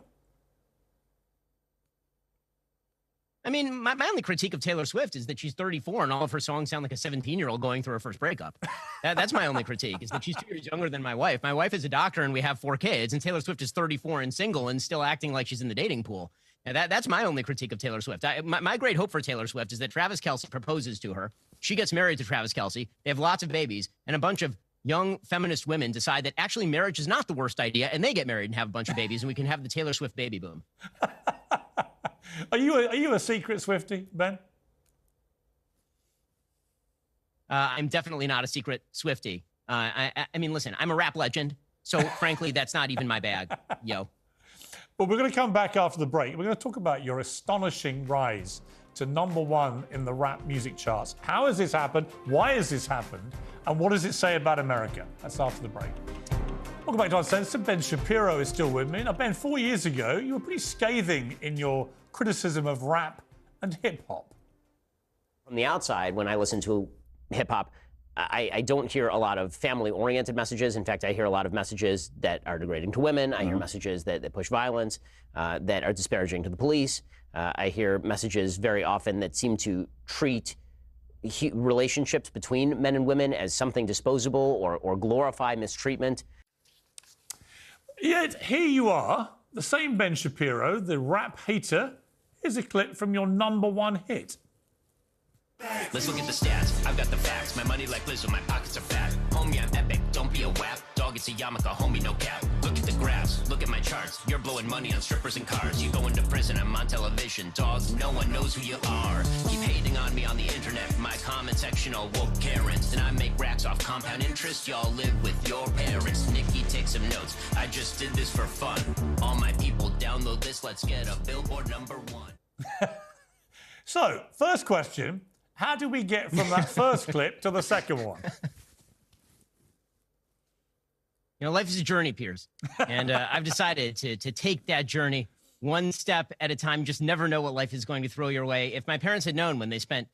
I mean, my, my only critique of Taylor Swift is that she's 34 and all of her songs sound like a 17 year old going through her first breakup. that, that's my only critique is that she's two years younger than my wife. My wife is a doctor and we have four kids, and Taylor Swift is 34 and single and still acting like she's in the dating pool. Now that, that's my only critique of Taylor Swift. I, my, my great hope for Taylor Swift is that Travis Kelce proposes to her. She gets married to Travis Kelce. They have lots of babies, and a bunch of young feminist women decide that actually marriage is not the worst idea, and they get married and have a bunch of babies, and we can have the Taylor Swift baby boom.
Are you a, are you a secret Swifty, Ben?
Uh, I'm definitely not a secret Swifty. Uh, I, I mean, listen, I'm a rap legend, so frankly, that's not even my bag, yo.
But we're going to come back after the break. We're going to talk about your astonishing rise to number one in the rap music charts. How has this happened? Why has this happened? And what does it say about America? That's after the break. Welcome back to Uncensored. Ben Shapiro is still with me. Now, Ben, four years ago, you were pretty scathing in your criticism of rap and hip hop.
From the outside, when I listen to hip hop, I, I, don't hear a lot of family oriented messages. In fact, I hear a lot of messages that are degrading to women. I hear mm-hmm. messages that, that, push violence, uh, that are disparaging to the police. Uh, I hear messages very often that seem to treat he, relationships between men and women as something disposable or, or glorify mistreatment.
Yet here you are, the same Ben Shapiro, the rap hater. Here's a clip from your number one hit.
Let's look at the stats. I've got the facts. My money like my pockets are fat. Homie, I'm epic. Don't be a. Dog, it's a yarmulke. Homie, no cap. Look at the graphs. Look at my charts. You're blowing money on strippers and cars. You go into prison. I'm on television. Dog, no one knows who you are. Keep hating on me on the internet. My comment section all woke Karens. And I make racks off compound interest. Y'all live with your parents. Nikki, take some notes. I just did this for fun. All my people, download this. Let's get a billboard number one.
so, first question how do we get from that first clip to the second one?
You know, life is a journey, Piers, and uh, I've decided to to take that journey one step at a time. Just never know what life is going to throw your way. If my parents had known when they spent,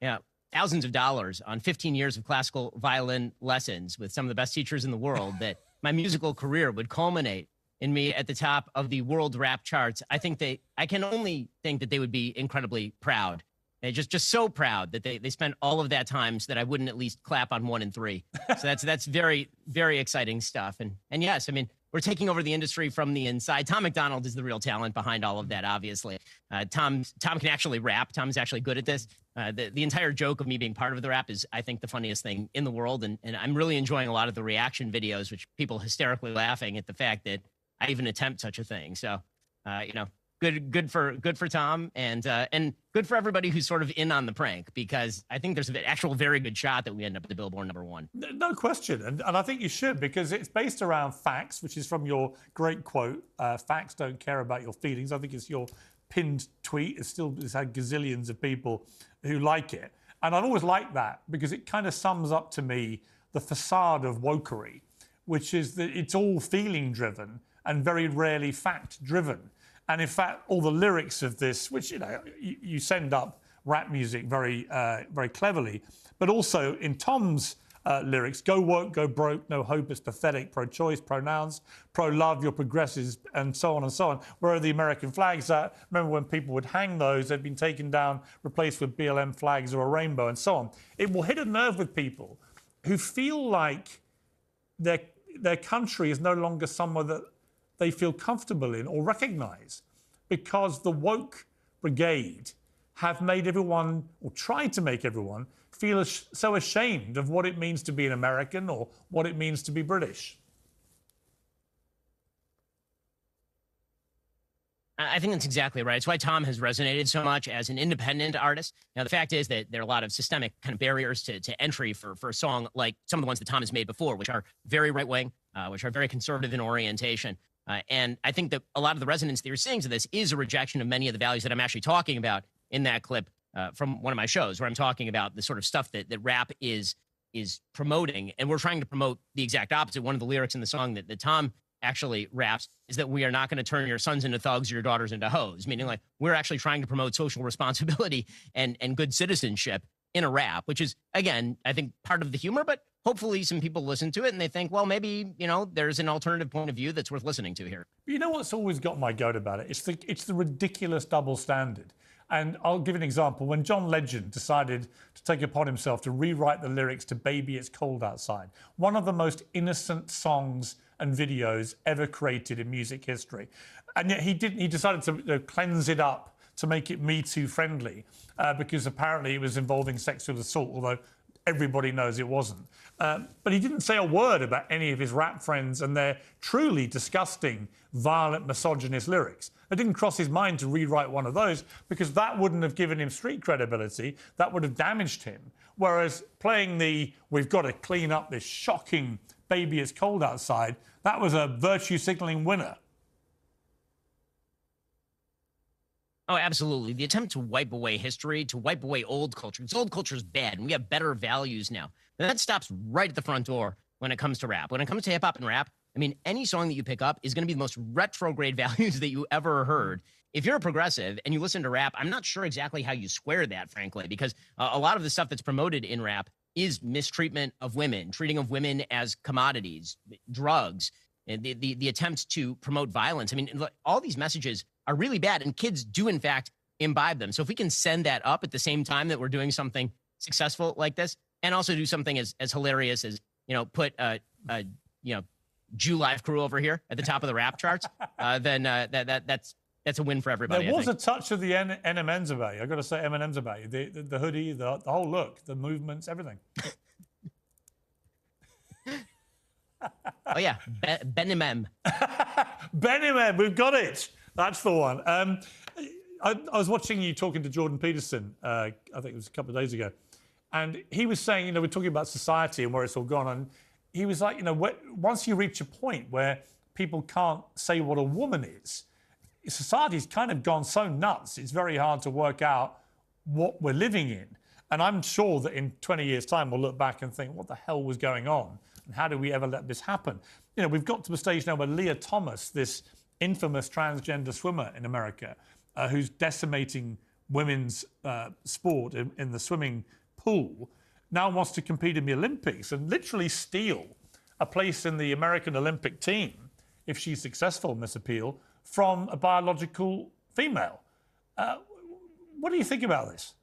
you know, thousands of dollars on 15 years of classical violin lessons with some of the best teachers in the world, that my musical career would culminate in me at the top of the world rap charts, I think they, I can only think that they would be incredibly proud and just just so proud that they they spent all of that time so that I wouldn't at least clap on one and three. So that's that's very very exciting stuff. And and yes, I mean we're taking over the industry from the inside. Tom McDonald is the real talent behind all of that. Obviously, uh, Tom Tom can actually rap. Tom's actually good at this. Uh, the the entire joke of me being part of the rap is I think the funniest thing in the world, and and I'm really enjoying a lot of the reaction videos, which people hysterically laughing at the fact that I even attempt such a thing. So, uh, you know, good good for good for Tom and uh, and good for everybody who's sort of in on the prank because I think there's an actual very good shot that we end up at the Billboard number one.
No question, and and I think you should because it's based around facts, which is from your great quote: uh, "Facts don't care about your feelings." I think it's your pinned tweet. It's still it's had gazillions of people who like it, and I've always liked that because it kind of sums up to me the facade of wokery, which is that it's all feeling driven and very rarely fact driven. And in fact, all the lyrics of this, which you know, you, you send up rap music very, uh, very cleverly, but also in Tom's uh, lyrics, go woke, go broke, no hope, is pathetic, pro-choice, pronouns, pro-love, your progressives, and so on and so on. Where are the American flags at? Remember when people would hang those, they'd been taken down, replaced with BLM flags or a rainbow, and so on. It will hit a nerve with people who feel like their their country is no longer somewhere that they feel comfortable in or recognize because the woke brigade have made everyone, or tried to make everyone, feel so ashamed of what it means to be an American or what it means to be British.
I think that's exactly right. It's why Tom has resonated so much as an independent artist. Now, the fact is that there are a lot of systemic kind of barriers to, to entry for, for a song like some of the ones that Tom has made before, which are very right wing, uh, which are very conservative in orientation. Uh, and I think that a lot of the resonance that you're seeing to this is a rejection of many of the values that I'm actually talking about in that clip uh, from one of my shows, where I'm talking about the sort of stuff that, that rap is is promoting, and we're trying to promote the exact opposite. One of the lyrics in the song that, that Tom actually raps is that we are not going to turn your sons into thugs or your daughters into hoes, meaning like we're actually trying to promote social responsibility and and good citizenship in a rap, which is again, I think part of the humor, but hopefully some people listen to it and they think, well, maybe, you know, there's an alternative point of view that's worth listening to here.
You know what's always got my goat about it? It's the it's the ridiculous double standard. And I'll give an example. When John Legend decided to take upon himself to rewrite the lyrics to Baby It's Cold Outside, one of the most innocent songs and videos ever created in music history. And yet he didn't, he decided to uh, cleanse it up to make it Me Too friendly uh, because apparently it was involving sexual assault, although everybody knows it wasn't. Um, but he didn't say a word about any of his rap friends and their truly disgusting, violent, misogynist lyrics. It didn't cross his mind to rewrite one of those because that wouldn't have given him street credibility. That would have damaged him. Whereas playing the we've got to clean up this shocking baby it's cold outside, that was a virtue signaling winner.
Oh, absolutely. The attempt to wipe away history, to wipe away old culture. Because old culture is bad, and we have better values now. And that stops right at the front door when it comes to rap. When it comes to hip hop and rap, I mean, any song that you pick up is going to be the most retrograde values that you ever heard. If you're a progressive and you listen to rap, I'm not sure exactly how you square that, frankly, because uh, a lot of the stuff that's promoted in rap is mistreatment of women, treating of women as commodities, drugs, and the, the, the attempts to promote violence. I mean, all these messages are really bad, and kids do, in fact, imbibe them. So if we can send that up at the same time that we're doing something successful like this, and also do something as, as hilarious as, you know, put a, a you know, Jew Life crew over here at the top of the rap charts, uh, then uh, that, that that's that's a win for everybody.
There was a touch of the N- Eminems about you. I got to say, Eminem's about you. The, the, the hoodie, the, the whole look, the movements, everything.
oh yeah, Ben Be- Benimem.
Benimem, we've got it. That's the one. Um, I, I, was watching you talking to Jordan Peterson. Uh, I think it was a couple of days ago, and he was saying, you know, we're talking about society and where it's all gone, and he was like, you know, once you reach a point where people can't say what a woman is society's kind of gone so nuts, it's very hard to work out what we're living in. And I'm sure that in 20 years' time, we'll look back and think, what the hell was going on? And how did we ever let this happen? You know, we've got to the stage now where Lia Thomas, this infamous transgender swimmer in America, uh, who's decimating women's uh, sport in, in the swimming pool, now wants to compete in the Olympics and literally steal a place in the American Olympic team if she's successful in this appeal from a biological female. Uh, what do you think about this?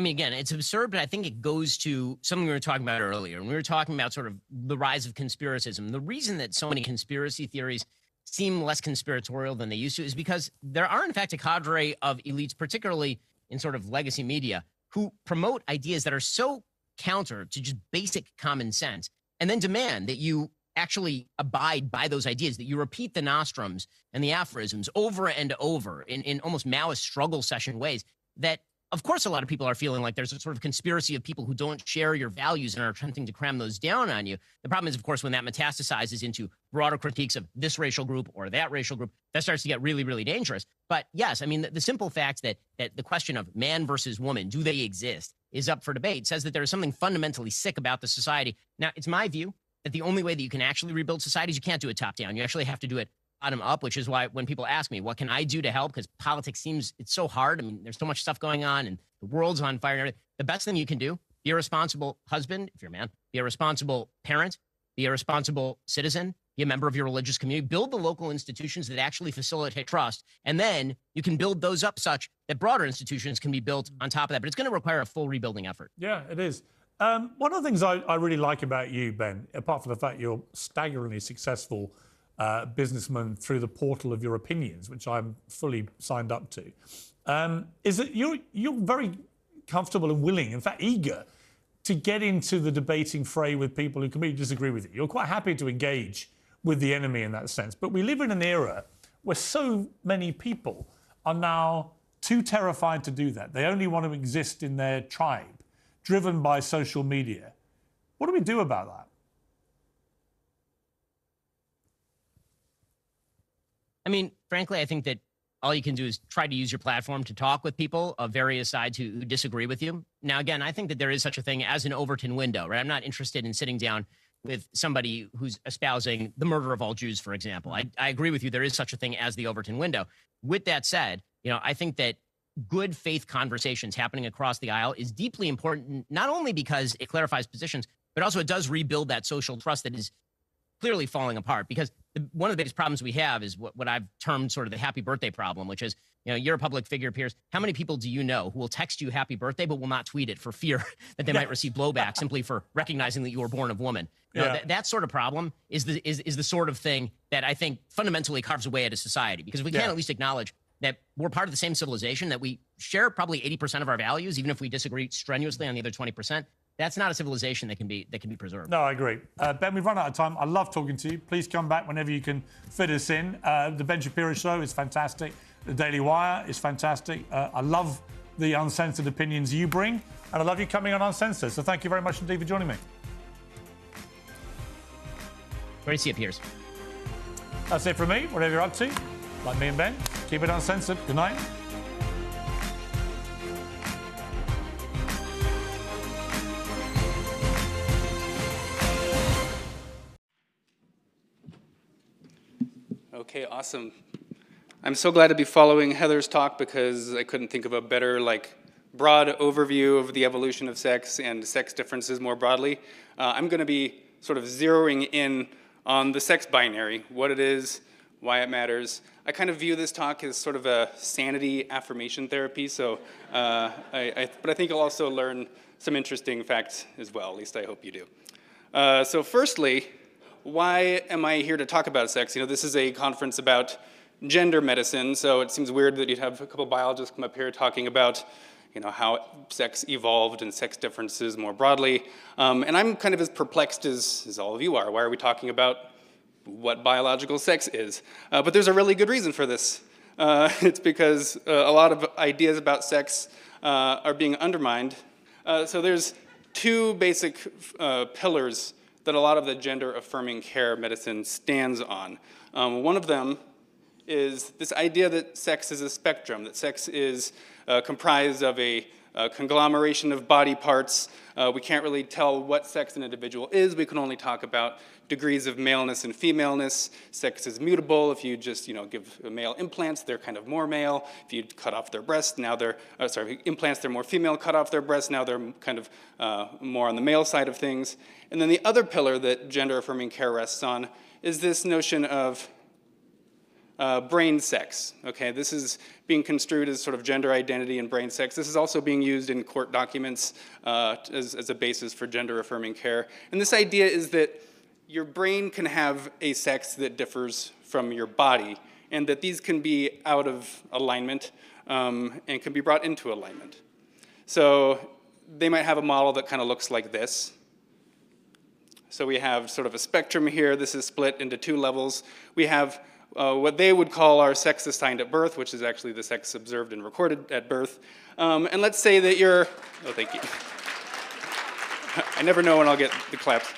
I mean, again, it's absurd, but I think it goes to something we were talking about earlier. And we were talking about sort of the rise of conspiracism. The reason that so many conspiracy theories seem less conspiratorial than they used to is because there are, in fact, a cadre of elites, particularly in sort of legacy media, who promote ideas that are so counter to just basic common sense and then demand that you actually abide by those ideas, that you repeat the nostrums and the aphorisms over and over in, in almost Maoist struggle session ways, that of course a lot of people are feeling like there's a sort of conspiracy of people who don't share your values and are attempting to cram those down on you. The problem is, of course, when that metastasizes into broader critiques of this racial group or that racial group, that starts to get really, really dangerous. But yes, I mean, the, the simple fact that that the question of man versus woman, do they exist, is up for debate, says that there is something fundamentally sick about the society. Now, it's my view that the only way that you can actually rebuild society is you can't do it top down. You actually have to do it bottom up, which is why when people ask me, what can I do to help? Because politics seems it's so hard. I mean, there's so much stuff going on and the world's on fire and everything. The best thing you can do, be a responsible husband, if you're a man, be a responsible parent, be a responsible citizen, be a member of your religious community, build the local institutions that actually facilitate trust. And then you can build those up such that broader institutions can be built on top of that. But it's going to require a full rebuilding effort.
Yeah, it is. Um, one of the things I, I, really like about you, Ben, apart from the fact you're staggeringly successful uh, businessman through the portal of your opinions, which I'm fully signed up to, um, is that you're you're very comfortable and willing, in fact, eager to get into the debating fray with people who completely disagree with you. You're quite happy to engage with the enemy in that sense. But we live in an era where so many people are now too terrified to do that. They only want to exist in their tribe driven by social media. What do we do about that?
I mean, frankly, I think that all you can do is try to use your platform to talk with people of various sides who, who, disagree with you. Now, again, I think that there is such a thing as an Overton window, right? I'm not interested in sitting down with somebody who's espousing the murder of all Jews, for example. I, I agree with you. There is such a thing as the Overton window. With that said, you know, I think that good faith conversations happening across the aisle is deeply important, not only because it clarifies positions, but also it does rebuild that social trust that is clearly falling apart because one of the biggest problems we have is what, what I've termed sort of the happy birthday problem, which is, you know, you're a public figure, Piers. How many people do you know who will text you happy birthday but will not tweet it for fear that they might receive blowback simply for recognizing that you were born of woman? You know, yeah. th- that sort of problem is the is, is the sort of thing that I think fundamentally carves away at a society because we can't at least acknowledge that we're part of the same civilization, that we share probably 80% of our values, even if we disagree strenuously on the other 20%, that's not a civilization that can be that can be preserved.
No, I agree. Uh, ben, we've run out of time. I love talking to you. Please come back whenever you can fit us in. Uh, the Ben Shapiro Show is fantastic. The Daily Wire is fantastic. Uh, I love the uncensored opinions you bring, and I love you coming on Uncensored. So thank you very much indeed for joining me.
Great to see you, Piers.
That's it from me. Whatever you're up to, like me and Ben, keep it uncensored. Good night.
Awesome. I'm so glad to be following Heather's talk because I couldn't think of a better like broad overview of the evolution of sex and sex differences more broadly. Uh, I'm going to be sort of zeroing in on the sex binary, what it is, why it matters. I kind of view this talk as sort of a sanity affirmation therapy. So, uh, I, I, but I think you'll also learn some interesting facts as well. At least I hope you do. Uh, so, firstly, why am I here to talk about sex? You know, this is a conference about gender medicine, so it seems weird that you'd have a couple biologists come up here talking about you know, how sex evolved and sex differences more broadly. Um, and I'm kind of as perplexed as, as all of you are. Why are we talking about what biological sex is? Uh, but there's a really good reason for this. Uh, it's because uh, a lot of ideas about sex uh, are being undermined. Uh, so there's two basic uh, pillars that a lot of the gender affirming care medicine stands on. Um, one of them is this idea that sex is a spectrum, that sex is uh, comprised of a, conglomeration of body parts. Uh, we can't really tell what sex an individual is. We can only talk about degrees of maleness and femaleness. Sex is mutable. If you just you know give male implants, they're kind of more male. If you cut off their breasts, now they're uh, sorry implants, they're more female. Cut off their breasts, now they're kind of uh, more on the male side of things. And then the other pillar that gender affirming care rests on is this notion of uh, brain sex. Okay, this is being construed as sort of gender identity and brain sex. This is also being used in court documents uh, as, as a basis for gender affirming care. And this idea is that your brain can have a sex that differs from your body, and that these can be out of alignment um, and can be brought into alignment. So they might have a model that kind of looks like this. So we have sort of a spectrum here. This is split into two levels. We have uh, what they would call our sex assigned at birth, which is actually the sex observed and recorded at birth. Um, and let's say that you're, oh, thank you. I never know when I'll get the claps.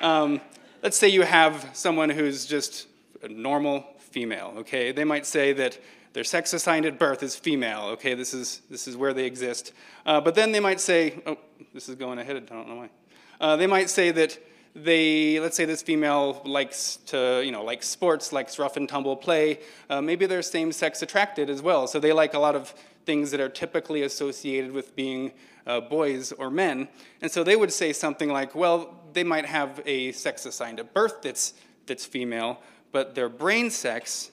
Um, let's say you have someone who's just a normal female, okay? They might say that their sex assigned at birth is female, okay? This is, this is where they exist. Uh, but then they might say, oh, this is going ahead, I don't know why. Uh, they might say that they, let's say this female likes to, you know, like sports, likes rough and tumble play. Uh, maybe they're same sex attracted as well. So they like a lot of things that are typically associated with being uh, boys or men. And so they would say something like, well, they might have a sex assigned at birth that's, that's female, but their brain sex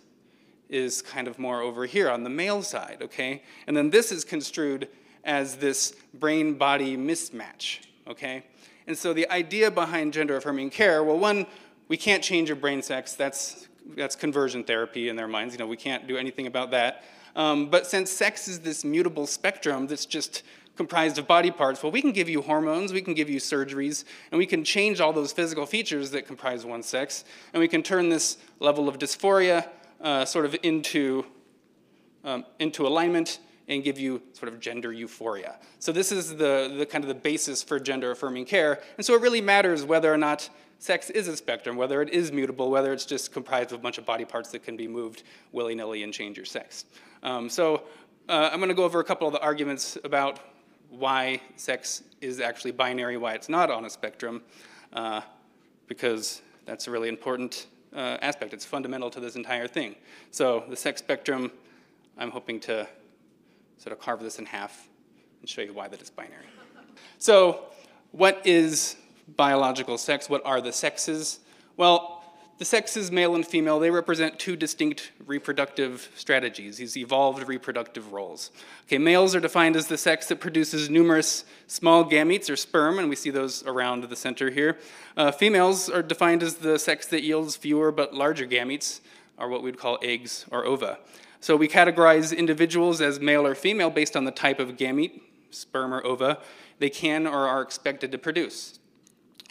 is kind of more over here on the male side, okay? And then this is construed as this brain body mismatch, okay? And so the idea behind gender affirming care, well, one, we can't change your brain sex. That's, that's conversion therapy in their minds. You know, we can't do anything about that. Um, but since sex is this mutable spectrum that's just comprised of body parts, well, we can give you hormones, we can give you surgeries, and we can change all those physical features that comprise one sex, and we can turn this level of dysphoria uh, sort of into, um, into alignment and give you sort of gender euphoria. So this is the, the kind of the basis for gender affirming care. And so it really matters whether or not sex is a spectrum, whether it is mutable, whether it's just comprised of a bunch of body parts that can be moved willy-nilly and change your sex. Um, so uh, I'm going to go over a couple of the arguments about why sex is actually binary, why it's not on a spectrum, uh, because that's a really important uh, aspect. It's fundamental to this entire thing. So the sex spectrum, I'm hoping to sort of carve this in half and show you why that is binary. So what is biological sex? What are the sexes? Well, the sexes, male and female, they represent two distinct reproductive strategies, these evolved reproductive roles. Okay, males are defined as the sex that produces numerous small gametes or sperm, and we see those around the center here. Uh, females are defined as the sex that yields fewer but larger gametes, or what we'd call eggs or ova. So we categorize individuals as male or female based on the type of gamete, sperm or ova, they can or are expected to produce.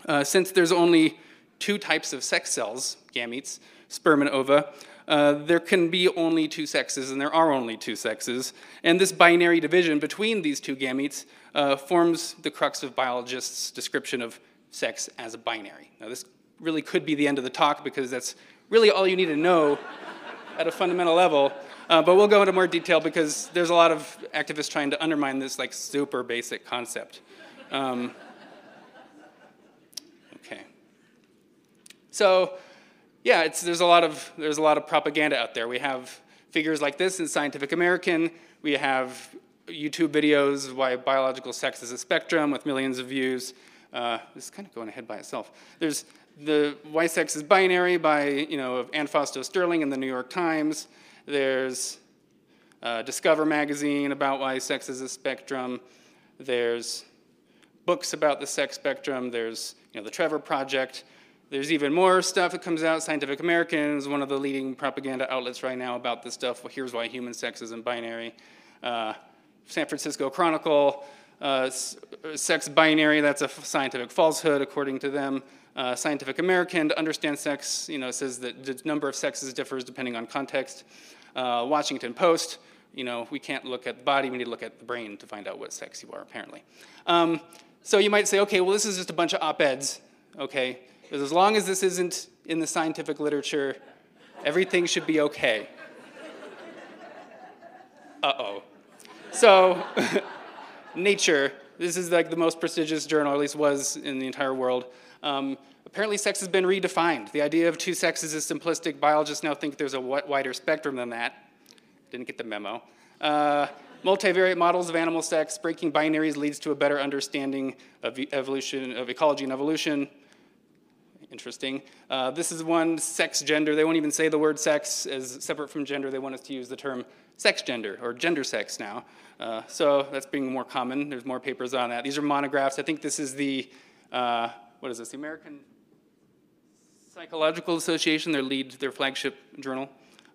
Uh, since there's only two types of sex cells, gametes, sperm and ova, uh, there can be only two sexes, and there are only two sexes. And this binary division between these two gametes uh, forms the crux of biologists' description of sex as a binary. Now, this really could be the end of the talk because that's really all you need to know at a fundamental level. Uh, but we'll go into more detail because there's a lot of activists trying to undermine this like super basic concept. Um, So yeah, there's, a lot of, there's a lot of propaganda out there. We have figures like this in Scientific American. We have YouTube videos why biological sex is a spectrum with millions of views. Uh, this is kind of going ahead by itself. There's the Why Sex is Binary by you know, Anne Fausto-Sterling in the New York Times. There's uh, Discover magazine about why sex is a spectrum. There's books about the sex spectrum. There's you know, the Trevor Project. There's even more stuff that comes out. Scientific American is one of the leading propaganda outlets right now about this stuff. Well, here's why human sex isn't binary. Uh, San Francisco Chronicle, uh, sex binary, that's a scientific falsehood according to them. Uh, Scientific American, to understand sex, you know, says that the number of sexes differs depending on context. Uh, Washington Post, you know, we can't look at the body, we need to look at the brain to find out what sex you are, apparently. Um, so you might say, okay, well, this is just a bunch of op-eds, okay? Because as long as this isn't in the scientific literature, everything should be okay. Uh oh. So, Nature, this is like the most prestigious journal, at least was in the entire world. Um, apparently, sex has been redefined. The idea of two sexes is simplistic. Biologists now think there's a wider spectrum than that. Didn't get the memo. Uh, multivariate models of animal sex, breaking binaries leads to a better understanding of evolution, of ecology and evolution interesting. Uh, this is one, sex gender. They won't even say the word sex as separate from gender. They want us to use the term sex gender or gender sex now. Uh, so that's being more common. There's more papers on that. These are monographs. I think this is the, uh, what is this, the American Psychological Association, their lead, their flagship journal.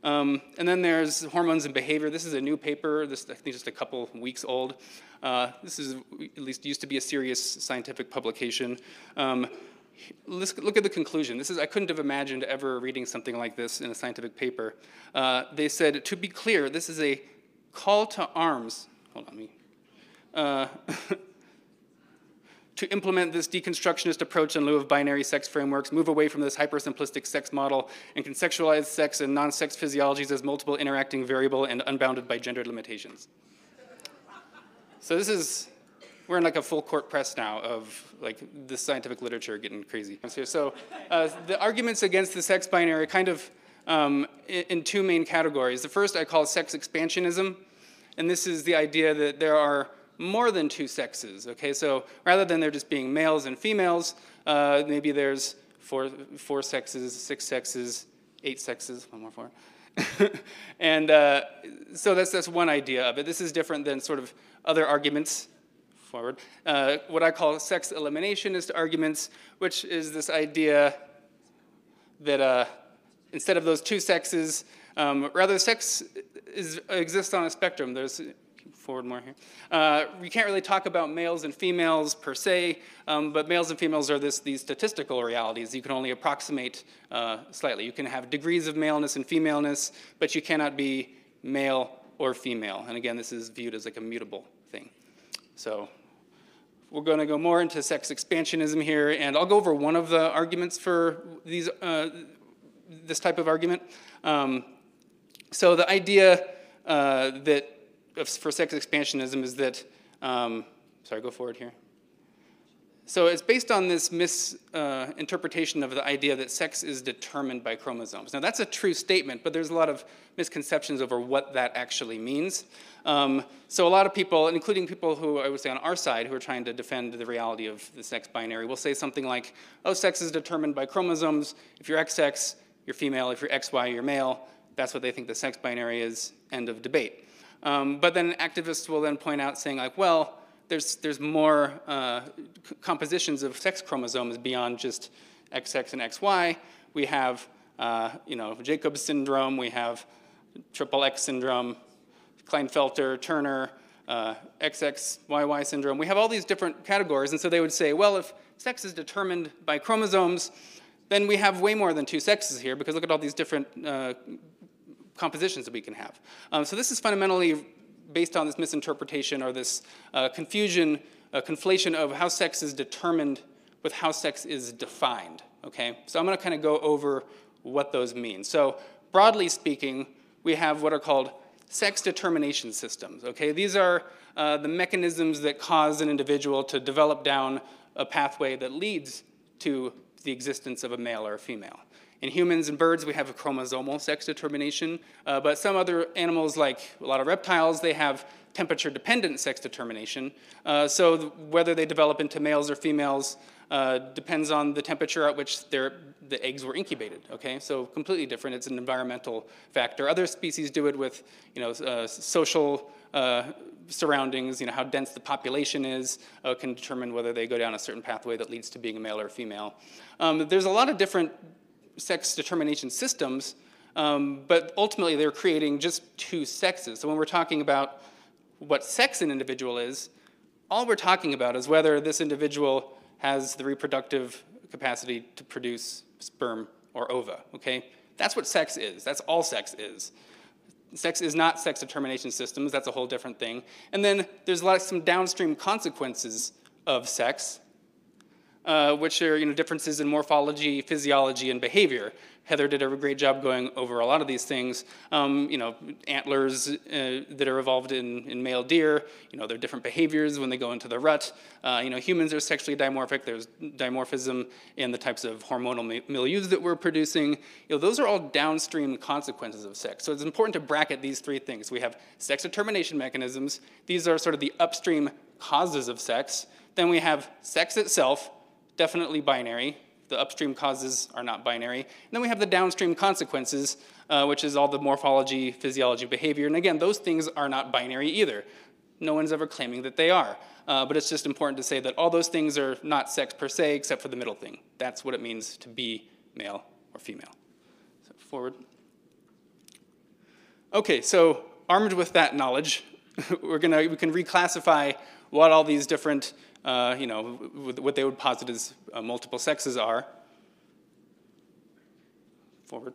Um, and then there's hormones and behavior. This is a new paper. This I think just a couple weeks old. Uh, this is at least used to be a serious scientific publication. Um, Let's look at the conclusion. This is, I couldn't have imagined ever reading something like this in a scientific paper. Uh, they said, to be clear, this is a call to arms. Hold on, me. Uh, to implement this deconstructionist approach in lieu of binary sex frameworks, move away from this hypersimplistic sex model, and conceptualize sex and non-sex physiologies as multiple interacting variable and unbounded by gendered limitations. So this is we're in like a full court press now of like the scientific literature getting crazy. So uh, the arguments against the sex binary are kind of um, in, two main categories. The first I call sex expansionism, and this is the idea that there are more than two sexes. Okay, so rather than there just being males and females, uh, maybe there's four, four sexes, six sexes, eight sexes, one more four. and uh, so that's, that's one idea of it. This is different than sort of other arguments forward, uh, what I call sex eliminationist arguments, which is this idea that uh, instead of those two sexes, um, rather sex is, exists on a spectrum. There's forward more here. Uh, we can't really talk about males and females per se, um, but males and females are this, these statistical realities. You can only approximate uh, slightly. You can have degrees of maleness and femaleness, but you cannot be male or female. And again, this is viewed as like a mutable thing. So we're going to go more into sex expansionism here, and I'll go over one of the arguments for these, uh, this type of argument. Um, so the idea uh, that for sex expansionism is that, um, sorry, go forward here. So it's based on this misinterpretation uh, of the idea that sex is determined by chromosomes. Now that's a true statement, but there's a lot of misconceptions over what that actually means. Um, so a lot of people, including people who I would say on our side, who are trying to defend the reality of the sex binary, will say something like, "Oh, sex is determined by chromosomes. If you're XX, you're female. If you're XY, you're male." That's what they think the sex binary is. End of debate. Um, but then activists will then point out, saying like, "Well." There's, there's more uh, compositions of sex chromosomes beyond just XX and XY. We have, uh, you know, Jacob's syndrome, we have triple X syndrome, Klinefelter, Turner, uh, XXYY syndrome. We have all these different categories, and so they would say, well, if sex is determined by chromosomes, then we have way more than two sexes here, because look at all these different uh, compositions that we can have. Um, so this is fundamentally based on this misinterpretation or this uh, confusion, uh, conflation of how sex is determined with how sex is defined. Okay, so I'm going to kind of go over what those mean. So broadly speaking, we have what are called sex determination systems. Okay, these are uh, the mechanisms that cause an individual to develop down a pathway that leads to the existence of a male or a female. In humans and birds, we have a chromosomal sex determination, uh, but some other animals, like a lot of reptiles, they have temperature-dependent sex determination. Uh, so th whether they develop into males or females uh, depends on the temperature at which the eggs were incubated. Okay, so completely different. It's an environmental factor. Other species do it with, you know, uh, social uh, surroundings. You know, how dense the population is uh, can determine whether they go down a certain pathway that leads to being a male or a female. Um, there's a lot of different sex determination systems, um, but ultimately they're creating just two sexes. So when we're talking about what sex an individual is, all we're talking about is whether this individual has the reproductive capacity to produce sperm or ova, okay? That's what sex is. That's all sex is. Sex is not sex determination systems. That's a whole different thing. And then there's a lot of some downstream consequences of sex uh, which are you know, differences in morphology, physiology, and behavior. Heather did a great job going over a lot of these things. Um, you know, antlers uh, that are evolved in, in male deer, you know, their different behaviors when they go into the rut. Uh, you know, humans are sexually dimorphic. There's dimorphism in the types of hormonal milieus that we're producing. You know, those are all downstream consequences of sex. So it's important to bracket these three things. We have sex determination mechanisms. These are sort of the upstream causes of sex. Then we have sex itself, definitely binary. The upstream causes are not binary. And then we have the downstream consequences, uh, which is all the morphology, physiology, behavior. And again, those things are not binary either. No one's ever claiming that they are. Uh, but it's just important to say that all those things are not sex per se, except for the middle thing. That's what it means to be male or female. So forward. Okay, so armed with that knowledge, we're gonna, we can reclassify what all these different uh, you know, what they would posit as uh, multiple sexes are. Forward.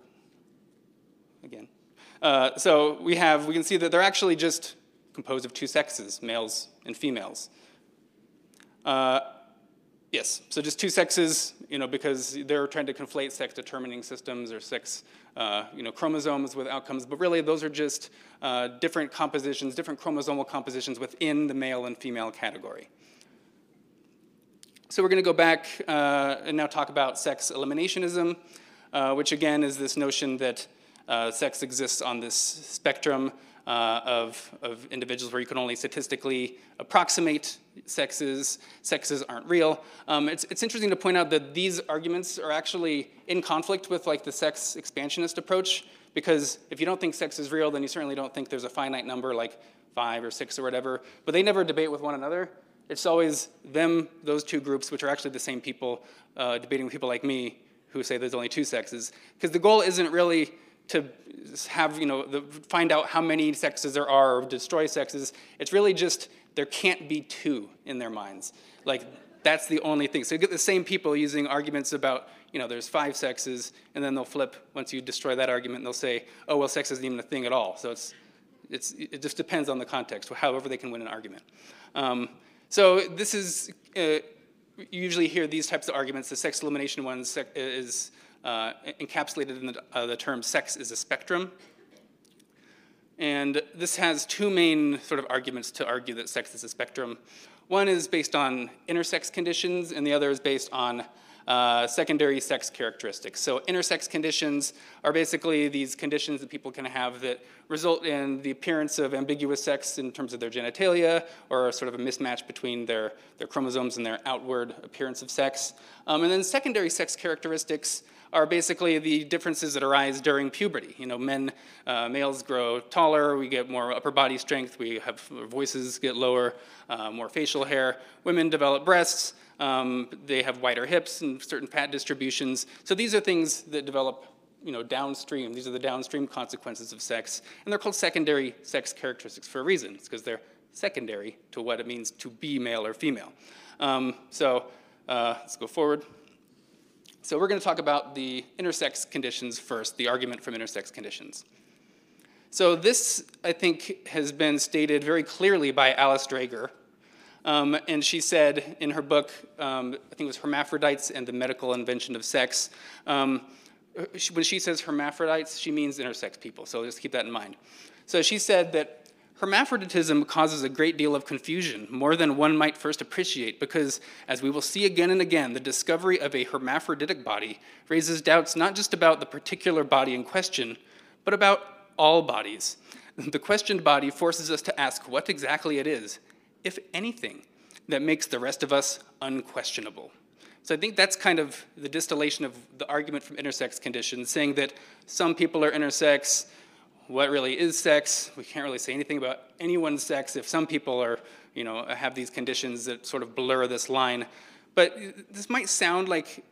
Again. Uh, so we have, we can see that they're actually just composed of two sexes, males and females. Uh, yes, so just two sexes, you know, because they're trying to conflate sex determining systems or sex, uh, you know, chromosomes with outcomes, but really those are just uh, different compositions, different chromosomal compositions within the male and female category. So we're going to go back uh, and now talk about sex eliminationism, uh, which again is this notion that uh, sex exists on this spectrum uh, of, of individuals where you can only statistically approximate sexes. Sexes aren't real. Um, it's, it's interesting to point out that these arguments are actually in conflict with like the sex expansionist approach, because if you don't think sex is real, then you certainly don't think there's a finite number like five or six or whatever. But they never debate with one another. It's always them, those two groups, which are actually the same people, uh, debating with people like me who say there's only two sexes. Because the goal isn't really to have, you know, the, find out how many sexes there are or destroy sexes. It's really just there can't be two in their minds. Like, that's the only thing. So you get the same people using arguments about, you know, there's five sexes, and then they'll flip once you destroy that argument, and they'll say, oh, well, sex isn't even a thing at all. So it's it's, it just depends on the context, however they can win an argument. Um, so this is, uh, you usually hear these types of arguments. The sex elimination one is uh, encapsulated in the, uh, the term sex is a spectrum. And this has two main sort of arguments to argue that sex is a spectrum. One is based on intersex conditions, and the other is based on uh, secondary sex characteristics. So intersex conditions are basically these conditions that people can have that result in the appearance of ambiguous sex in terms of their genitalia or sort of a mismatch between their, their chromosomes and their outward appearance of sex. Um, and then secondary sex characteristics are basically the differences that arise during puberty. You know, men, uh, males grow taller, we get more upper body strength, we have voices get lower, uh, more facial hair. Women develop breasts, um, they have wider hips and certain fat distributions. So these are things that develop you know, downstream. These are the downstream consequences of sex. And they're called secondary sex characteristics for a reason. It's because they're secondary to what it means to be male or female. Um, so uh, let's go forward. So we're going to talk about the intersex conditions first, the argument from intersex conditions. So this, I think, has been stated very clearly by Alice Dreger, um, and she said in her book, um, I think it was Hermaphrodites and the Medical Invention of Sex, um, when she says hermaphrodites, she means intersex people, so just keep that in mind. So she said that hermaphroditism causes a great deal of confusion, more than one might first appreciate, because as we will see again and again, the discovery of a hermaphroditic body raises doubts not just about the particular body in question, but about all bodies. The questioned body forces us to ask what exactly it is, if anything, that makes the rest of us unquestionable. So I think that's kind of the distillation of the argument from intersex conditions, saying that some people are intersex, what really is sex? We can't really say anything about anyone's sex if some people are, you know, have these conditions that sort of blur this line. But this might sound like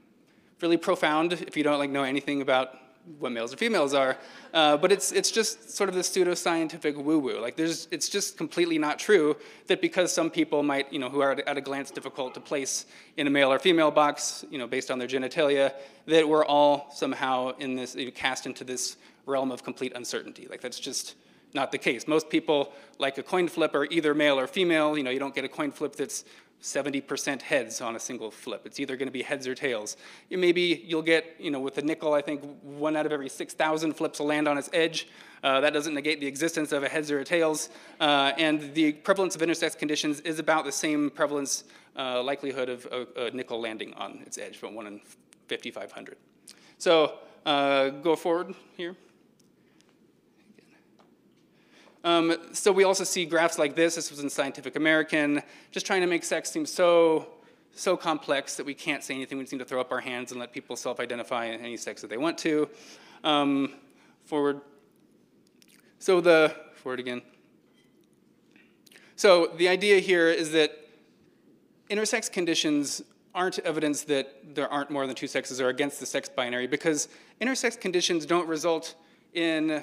really profound if you don't like know anything about what males or females are, uh, but it's, it's just sort of the pseudoscientific woo-woo. Like there's, it's just completely not true that because some people might, you know, who are at a glance difficult to place in a male or female box, you know, based on their genitalia, that we're all somehow in this, cast into this realm of complete uncertainty. Like that's just not the case. Most people, like a coin flip, are either male or female. You know, you don't get a coin flip that's 70% heads on a single flip. It's either going to be heads or tails. Maybe you'll get, you know, with a nickel, I think one out of every 6,000 flips will land on its edge. Uh, that doesn't negate the existence of a heads or a tails. Uh, and the prevalence of intersex conditions is about the same prevalence uh, likelihood of a, a, nickel landing on its edge, but 1 in 5,500. So uh, go forward here. Um, so we also see graphs like this. This was in Scientific American, just trying to make sex seem so, so complex that we can't say anything. We just need to throw up our hands and let people self-identify any sex that they want to. Um, forward. So the, forward again. So the idea here is that intersex conditions aren't evidence that there aren't more than two sexes or against the sex binary because intersex conditions don't result in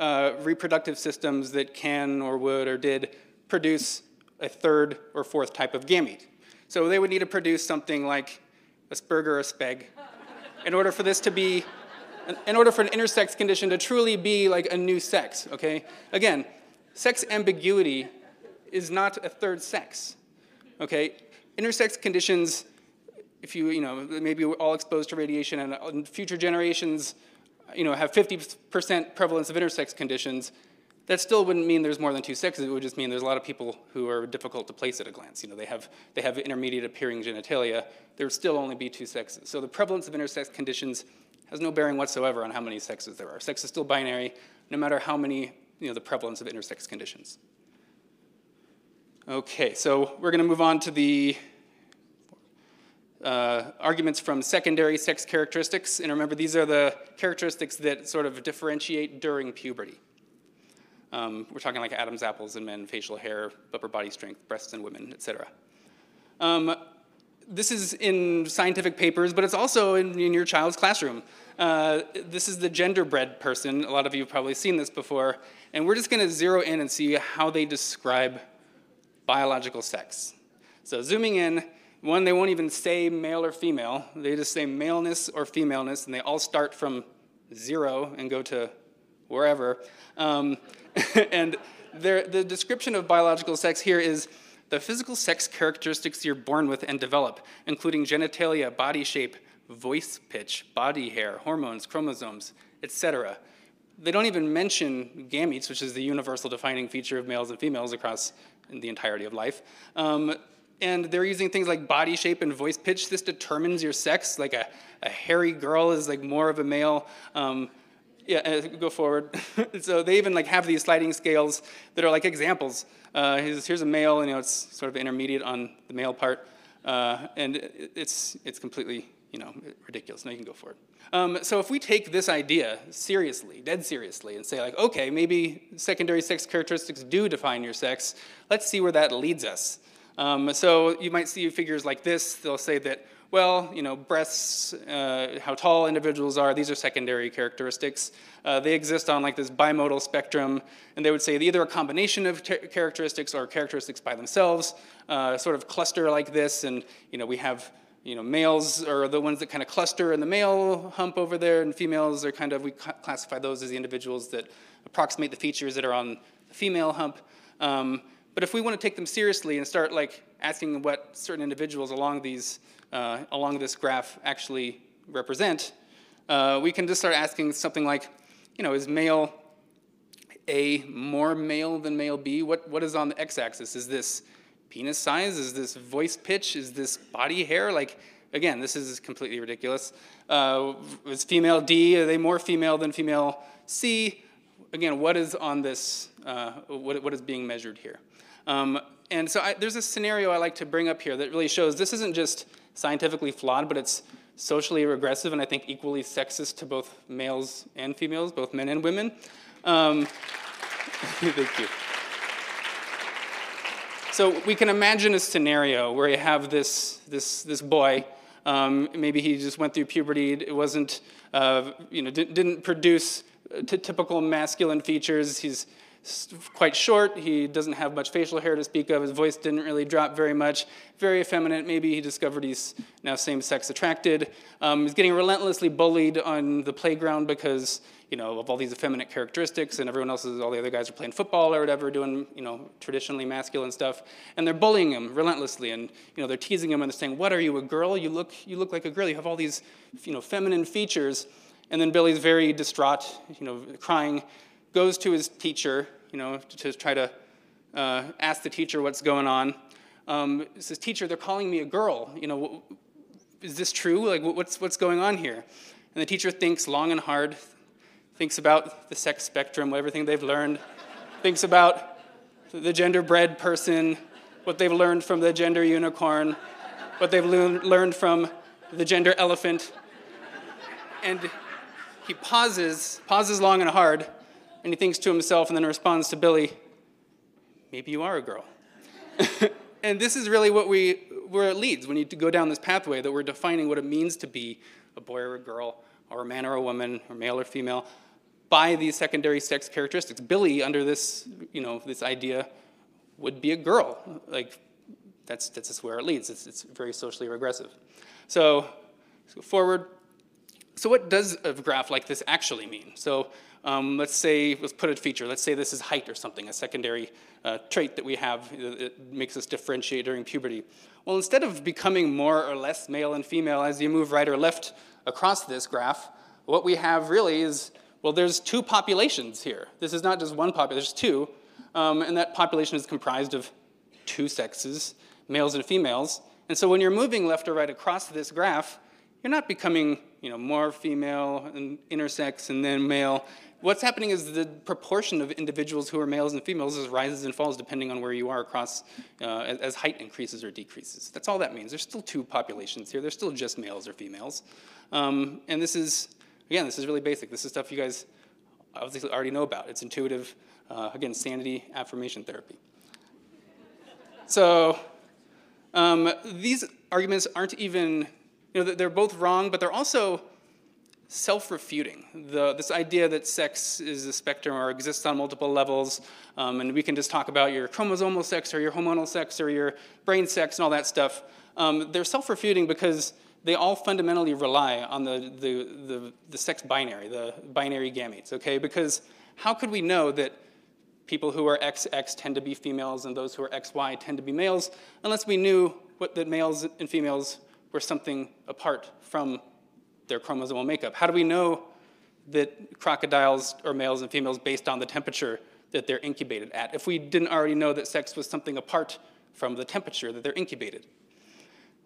uh, reproductive systems that can or would or did produce a third or fourth type of gamete. So they would need to produce something like a spurg or a speg in order for this to be, in order for an intersex condition to truly be like a new sex, okay? Again, sex ambiguity is not a third sex, okay? Intersex conditions, if you, you know, maybe we're all exposed to radiation and future generations you know, have 50% prevalence of intersex conditions, that still wouldn't mean there's more than two sexes. It would just mean there's a lot of people who are difficult to place at a glance. You know, they have, they have intermediate appearing genitalia. There would still only be two sexes. So the prevalence of intersex conditions has no bearing whatsoever on how many sexes there are. Sex is still binary, no matter how many, you know, the prevalence of intersex conditions. Okay, so we're going to move on to the uh, arguments from secondary sex characteristics. And remember, these are the characteristics that sort of differentiate during puberty. Um, we're talking like Adam's apples in men, facial hair, upper body strength, breasts in women, etc. Um, this is in scientific papers, but it's also in, in your child's classroom. Uh, this is the genderbread person. A lot of you have probably seen this before. And we're just going to zero in and see how they describe biological sex. So zooming in, one, they won't even say male or female. They just say maleness or femaleness, and they all start from zero and go to wherever. Um, and the description of biological sex here is the physical sex characteristics you're born with and develop, including genitalia, body shape, voice pitch, body hair, hormones, chromosomes, etc. They don't even mention gametes, which is the universal defining feature of males and females across the entirety of life. Um, and they're using things like body shape and voice pitch. This determines your sex. Like a, a hairy girl is like more of a male. Um, yeah, uh, go forward. so they even like have these sliding scales that are like examples. Uh, here's, here's, a male, and you know it's sort of intermediate on the male part, uh, and it's it's completely you know ridiculous. Now you can go forward. Um, so if we take this idea seriously, dead seriously, and say like, okay, maybe secondary sex characteristics do define your sex. Let's see where that leads us. Um, so you might see figures like this. They'll say that, well, you know, breasts, uh, how tall individuals are, these are secondary characteristics. Uh, they exist on like this bimodal spectrum, and they would say either a combination of characteristics or characteristics by themselves, uh, sort of cluster like this, and you know, we have you know, males are the ones that kind of cluster in the male hump over there, and females are kind of, we classify those as the individuals that approximate the features that are on the female hump. Um, but if we want to take them seriously and start like asking what certain individuals along these uh, along this graph actually represent, uh, we can just start asking something like, you know, is male A more male than male B? What what is on the x-axis? Is this penis size? Is this voice pitch? Is this body hair? Like again, this is completely ridiculous. Uh, is female D? Are they more female than female C? Again, what is on this? Uh, what, what is being measured here? Um, and so I, there's a scenario I like to bring up here that really shows this isn't just scientifically flawed, but it's socially regressive and I think equally sexist to both males and females, both men and women. Um, thank you. So we can imagine a scenario where you have this, this, this boy, um, maybe he just went through puberty, it wasn't, uh, you know, didn't produce typical masculine features, he's quite short. He doesn't have much facial hair to speak of. His voice didn't really drop very much. Very effeminate. Maybe he discovered he's now same-sex attracted. Um, he's getting relentlessly bullied on the playground because you know of all these effeminate characteristics, and everyone else is all the other guys are playing football or whatever, doing you know traditionally masculine stuff, and they're bullying him relentlessly, and you know they're teasing him and they're saying, "What are you, a girl? You look you look like a girl. You have all these you know feminine features." And then Billy's very distraught, you know, crying goes to his teacher, you know, to, try to uh, ask the teacher what's going on. Um, says, teacher, they're calling me a girl. You know, is this true? Like, what's, what's going on here? And the teacher thinks long and hard, thinks about the sex spectrum, everything they've learned, thinks about the genderbread person, what they've learned from the gender unicorn, what they've learned from the gender elephant. And he pauses, pauses long and hard, and he thinks to himself and then responds to Billy, maybe you are a girl. and this is really what we, where it leads when you go down this pathway that we're defining what it means to be a boy or a girl, or a man or a woman, or male or female, by these secondary sex characteristics. Billy, under this, you know, this idea, would be a girl. Like, that's, that's just where it leads. It's, it's very socially regressive. So, let's go forward. So what does a graph like this actually mean? So um, let's say, let's put a feature. Let's say this is height or something, a secondary uh, trait that we have that makes us differentiate during puberty. Well, instead of becoming more or less male and female as you move right or left across this graph, what we have really is, well, there's two populations here. This is not just one population, there's two. Um, and that population is comprised of two sexes, males and females. And so when you're moving left or right across this graph, you're not becoming you know, more female and intersex and then male. What's happening is the proportion of individuals who are males and females is rises and falls depending on where you are across uh, as, height increases or decreases. That's all that means. There's still two populations here. There's still just males or females. Um, and this is, again, this is really basic. This is stuff you guys obviously already know about. It's intuitive, uh, again, sanity affirmation therapy. So um, these arguments aren't even you know, they're both wrong, but they're also self-refuting. The, this idea that sex is a spectrum or exists on multiple levels, um, and we can just talk about your chromosomal sex or your hormonal sex or your brain sex and all that stuff. Um, they're self-refuting because they all fundamentally rely on the, the, the, the sex binary, the binary gametes, okay? Because how could we know that people who are XX tend to be females and those who are XY tend to be males, unless we knew what that males and females were something apart from their chromosomal makeup. How do we know that crocodiles are males and females based on the temperature that they're incubated at if we didn't already know that sex was something apart from the temperature that they're incubated?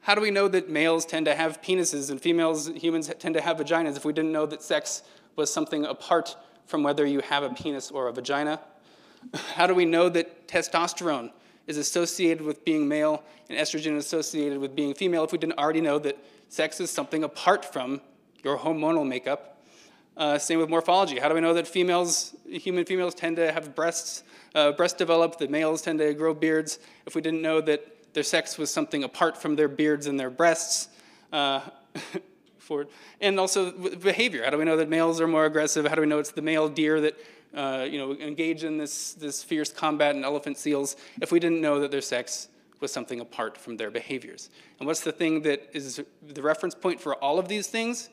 How do we know that males tend to have penises and females, humans tend to have vaginas if we didn't know that sex was something apart from whether you have a penis or a vagina? How do we know that testosterone is associated with being male and estrogen is associated with being female if we didn't already know that sex is something apart from your hormonal makeup? Uh, same with morphology. How do we know that females, human females, tend to have breasts, uh, breast develop, that males tend to grow beards if we didn't know that their sex was something apart from their beards and their breasts? Uh, for, and also behavior. How do we know that males are more aggressive? How do we know it's the male deer that uh, you know, engage in this, this fierce combat in elephant seals if we didn't know that their sex was something apart from their behaviors? And what's the thing that is the reference point for all of these things?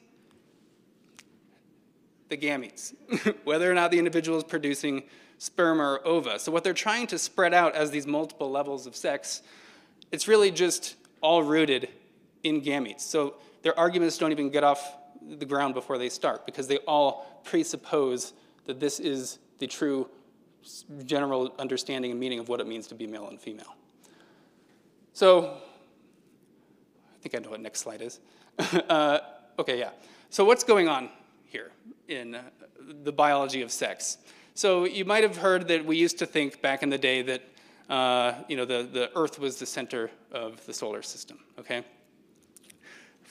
The gametes, whether or not the individual is producing sperm or ova. So what they're trying to spread out as these multiple levels of sex, it's really just all rooted in gametes. So their arguments don't even get off the ground before they start because they all presuppose that this is the true general understanding and meaning of what it means to be male and female. So, I think I know what next slide is. uh, okay, yeah. So, what's going on here in uh, the biology of sex? So, you might have heard that we used to think back in the day that uh, you know the, the Earth was the center of the solar system. Okay,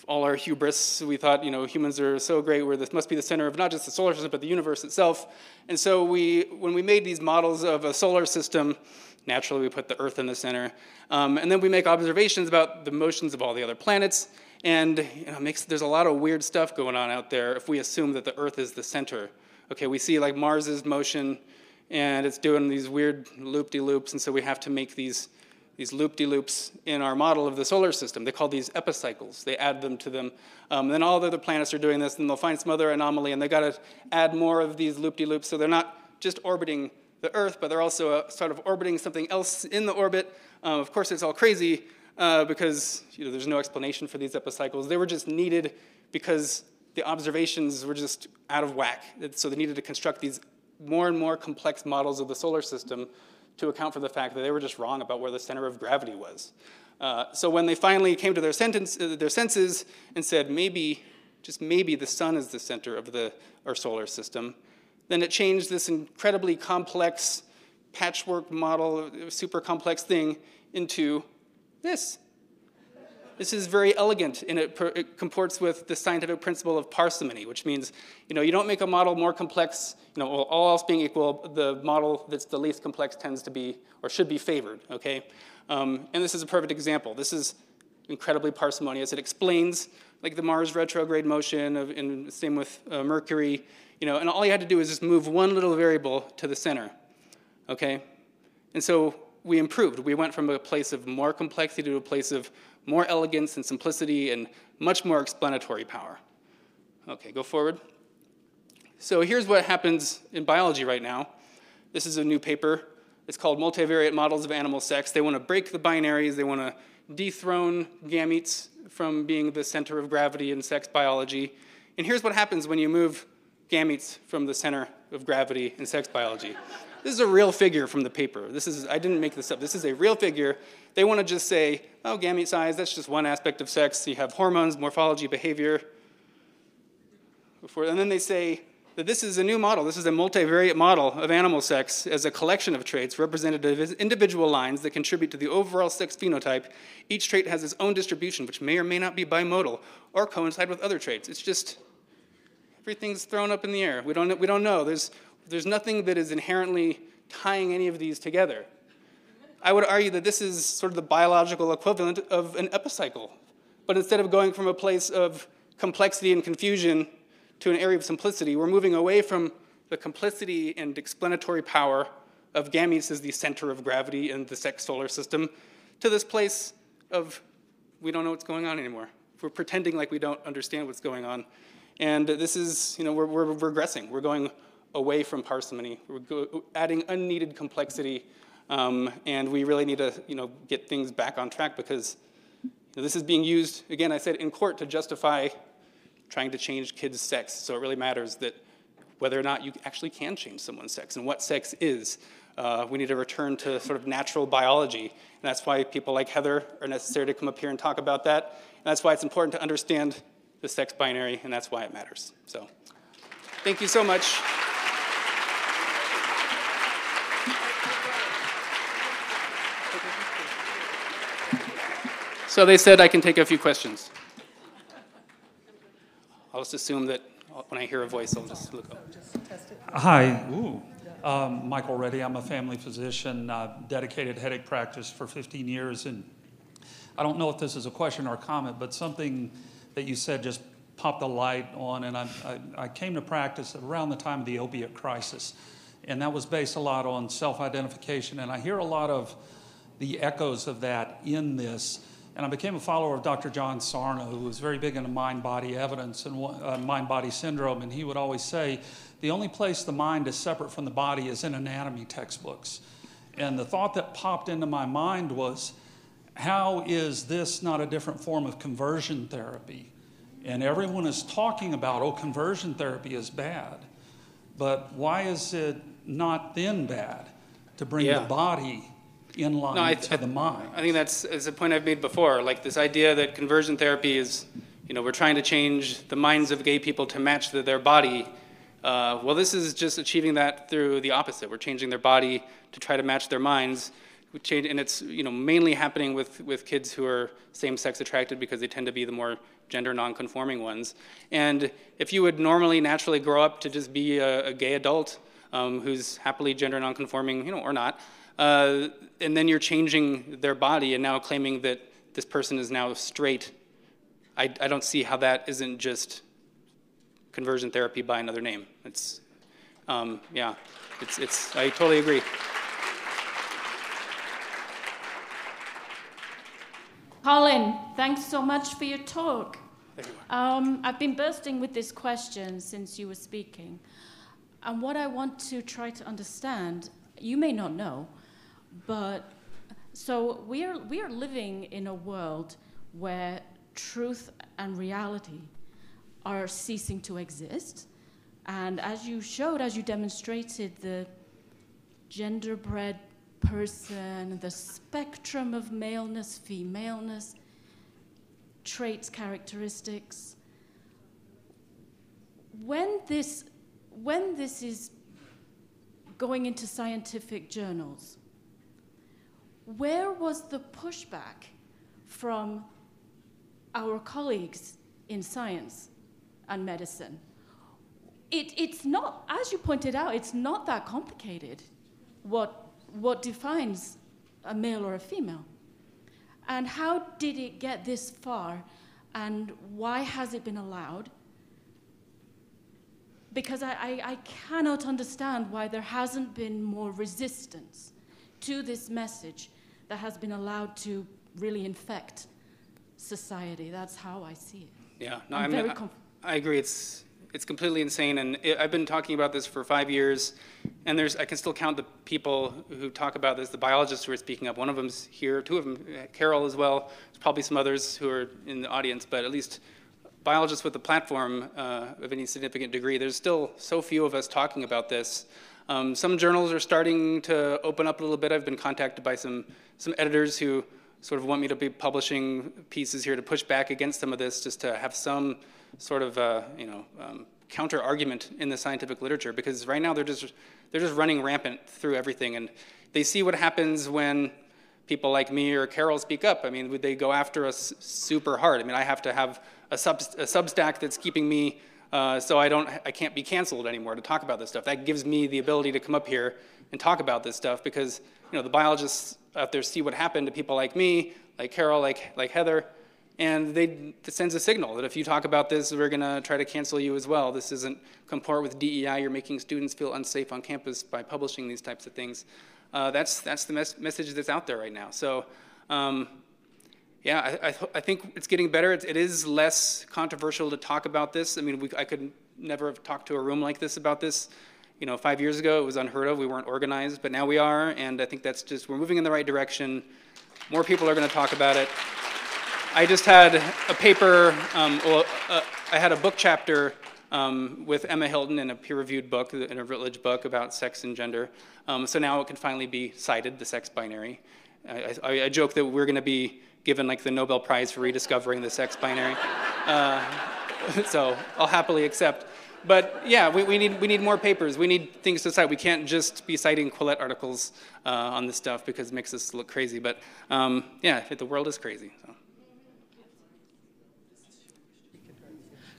all our hubris. We thought, you know, humans are so great, where this must be the center of not just the solar system, but the universe itself. And so we, when we made these models of a solar system, naturally we put the Earth in the center. Um, and then we make observations about the motions of all the other planets. And you know, makes, there's a lot of weird stuff going on out there if we assume that the Earth is the center. Okay, we see like Mars's motion, and it's doing these weird loop-de-loops, and so we have to make these these loop-de-loops in our model of the solar system. They call these epicycles. They add them to them. Um, then all the other planets are doing this, and they'll find some other anomaly, and they've got to add more of these loop-de-loops. So they're not just orbiting the Earth, but they're also uh, sort of orbiting something else in the orbit. Um, of course, it's all crazy uh, because you know, there's no explanation for these epicycles. They were just needed because the observations were just out of whack. So they needed to construct these more and more complex models of the solar system to account for the fact that they were just wrong about where the center of gravity was. Uh, so when they finally came to their, sentence, uh, their senses and said, maybe, just maybe the sun is the center of the, our solar system, then it changed this incredibly complex patchwork model, super complex thing, into this. This is very elegant, and it, it, comports with the scientific principle of parsimony, which means, you know, you don't make a model more complex, you know, all else being equal, the model that's the least complex tends to be, or should be favored, okay? Um, and this is a perfect example. This is incredibly parsimonious. It explains, like, the Mars retrograde motion, of, and same with uh, Mercury, you know, and all you had to do is just move one little variable to the center, okay? And so we improved. We went from a place of more complexity to a place of more elegance and simplicity and much more explanatory power. Okay, go forward. So here's what happens in biology right now. This is a new paper. It's called Multivariate Models of Animal Sex. They want to break the binaries. They want to dethrone gametes from being the center of gravity in sex biology. And here's what happens when you move gametes from the center of gravity in sex biology. This is a real figure from the paper. This is, I didn't make this up. This is a real figure. They want to just say, oh, gamete size, that's just one aspect of sex. You have hormones, morphology, behavior. Before, and then they say that this is a new model. This is a multivariate model of animal sex as a collection of traits representative as individual lines that contribute to the overall sex phenotype. Each trait has its own distribution, which may or may not be bimodal or coincide with other traits. It's just everything's thrown up in the air. We don't, we don't know. There's, there's nothing that is inherently tying any of these together. I would argue that this is sort of the biological equivalent of an epicycle. But instead of going from a place of complexity and confusion to an area of simplicity, we're moving away from the complicity and explanatory power of gametes as the center of gravity in the sex solar system to this place of we don't know what's going on anymore. We're pretending like we don't understand what's going on. And this is, you know, we're, we're regressing. We're going away from parsimony. We're adding unneeded complexity, um, and we really need to, you know, get things back on track because you know, this is being used again. I said in court to justify trying to change kids' sex. So it really matters that whether or not you actually can change someone's sex and what sex is. Uh, we need to return to sort of natural biology. And that's why people like Heather are necessary to come up here and talk about that. And that's why it's important to understand the sex binary, and that's why it matters. So thank you so much. So they said I can take a few questions. I'll just assume that when I hear a voice, I'll just look up.
Hi, ooh. Um, Michael Reddy. I'm a family physician, uh, dedicated headache practice for 15 years. And I don't know if this is a question or a comment, but something that you said just popped a light on. And I, I, I came to practice around the time of the opiate crisis. And that was based a lot on self identification. And I hear a lot of the echoes of that in this. And I became a follower of Dr. John Sarno, who was very big into mind body evidence and uh, mind body syndrome. And he would always say, the only place the mind is separate from the body is in anatomy textbooks. And the thought that popped into my mind was, how is this not a different form of conversion therapy? And everyone is talking about, oh, conversion therapy is bad. But why is it not then bad to bring
Yeah.
the body in line
No, I,
to the mind?
I think that's, is a point I've made before. Like this idea that conversion therapy is, you know, we're trying to change the minds of gay people to match the, their body. Uh, well, this is just achieving that through the opposite. We're changing their body to try to match their minds. Change, and it's you know mainly happening with, with kids who are same-sex attracted because they tend to be the more gender non-conforming ones. And if you would normally naturally grow up to just be a, a gay adult um, who's happily gender non-conforming, you know, or not, uh, and then you're changing their body and now claiming that this person is now straight, I, I don't see how that isn't just conversion therapy by another name. It's, um, yeah, it's, it's, I totally agree.
Colin, thanks so much for your talk.
You.
Um, I've been bursting with this question since you were speaking. And what I want to try to understand, you may not know, but so we are, we are living in a world where truth and reality are ceasing to exist. And as you showed, as you demonstrated, the genderbread person, the spectrum of maleness, femaleness, traits, characteristics. When this, when this is going into scientific journals, where was the pushback from our colleagues in science and medicine? It, it's not, as you pointed out, it's not that complicated what, what defines a male or a female. And how did it get this far? And why has it been allowed? Because I, I, I cannot understand why there hasn't been more resistance to this message that has been allowed to really infect society. That's how I see it.
Yeah, no,
I'm
I'm,
very
I, agree. It's it's completely insane, and it, I've been talking about this for five years, and there's I can still count the people who talk about this. The biologists who are speaking up. One of them's here. Two of them, Carole as well. There's probably some others who are in the audience, but at least biologists with a platform uh, of any significant degree. There's still so few of us talking about this. Um, some journals are starting to open up a little bit. I've been contacted by some some editors who sort of want me to be publishing pieces here to push back against some of this, just to have some sort of uh, you know um, counter argument in the scientific literature. Because right now they're just they're just running rampant through everything, and they see what happens when people like me or Carole speak up. I mean, would they go after us super hard? I mean, I have to have a, sub, a Substack that's keeping me uh, so I don't I can't be canceled anymore to talk about this stuff. That gives me the ability to come up here and talk about this stuff because you know the biologists out there see what happened to people like me, like Carole, like like Heather, and they it sends a signal that if you talk about this, we're gonna try to cancel you as well. This isn't comport with DEI. You're making students feel unsafe on campus by publishing these types of things. Uh, that's that's the mes- message that's out there right now. So. Um, yeah, I, I, th- I think it's getting better. It's, it is less controversial to talk about this. I mean, we, I could never have talked to a room like this about this, you know, five years ago, it was unheard of. We weren't organized, but now we are, and I think that's just, we're moving in the right direction. More people are going to talk about it. I just had a paper, um, well, uh, I had a book chapter um, with Emma Hilton in a peer-reviewed book, in a Routledge book about sex and gender. Um, so now it can finally be cited, the sex binary. I, I, I joke that we're going to be given like the Nobel Prize for rediscovering the sex binary. Uh, so I'll happily accept. But yeah, we, we, need, we need more papers. We need things to cite. We can't just be citing Quillette articles uh, on this stuff because it makes us look crazy. But um, yeah, the world is crazy. So.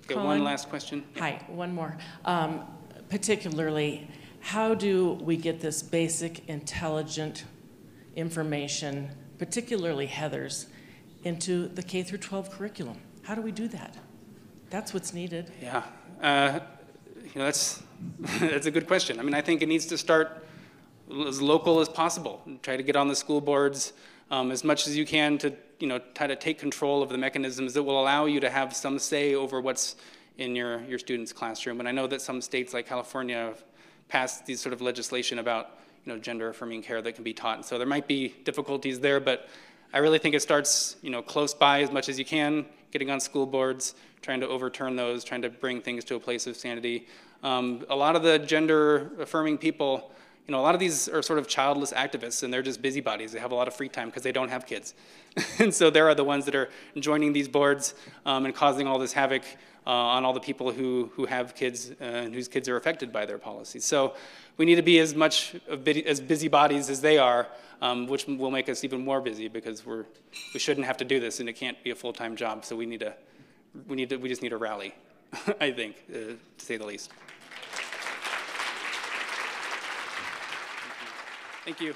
Okay, one last question.
Hi, one more. Um, Particularly, how do we get this basic, intelligent information, particularly Heather's, into the K through 12 curriculum? How do we do that? That's what's needed.
Yeah, uh, you know that's that's a good question. I mean, I think it needs to start as local as possible. Try to get on the school boards um, as much as you can to you know try to take control of the mechanisms that will allow you to have some say over what's in your your students' classroom. And I know that some states like California have passed these sort of legislation about you know gender affirming care that can be taught. And so there might be difficulties there, but I really think it starts you know close by as much as you can, getting on school boards, trying to overturn those, trying to bring things to a place of sanity. Um, a lot of the gender affirming people, you know, a lot of these are sort of childless activists and they're just busybodies. They have a lot of free time because they don't have kids. and so there are the ones that are joining these boards um, and causing all this havoc uh, on all the people who, who have kids uh, and whose kids are affected by their policies. So we need to be as much as busybodies as they are, um, which will make us even more busy because we're, we shouldn't have to do this and it can't be a full-time job. So we need to, we need to, we just need a rally, I think, uh, to say the least. Thank you.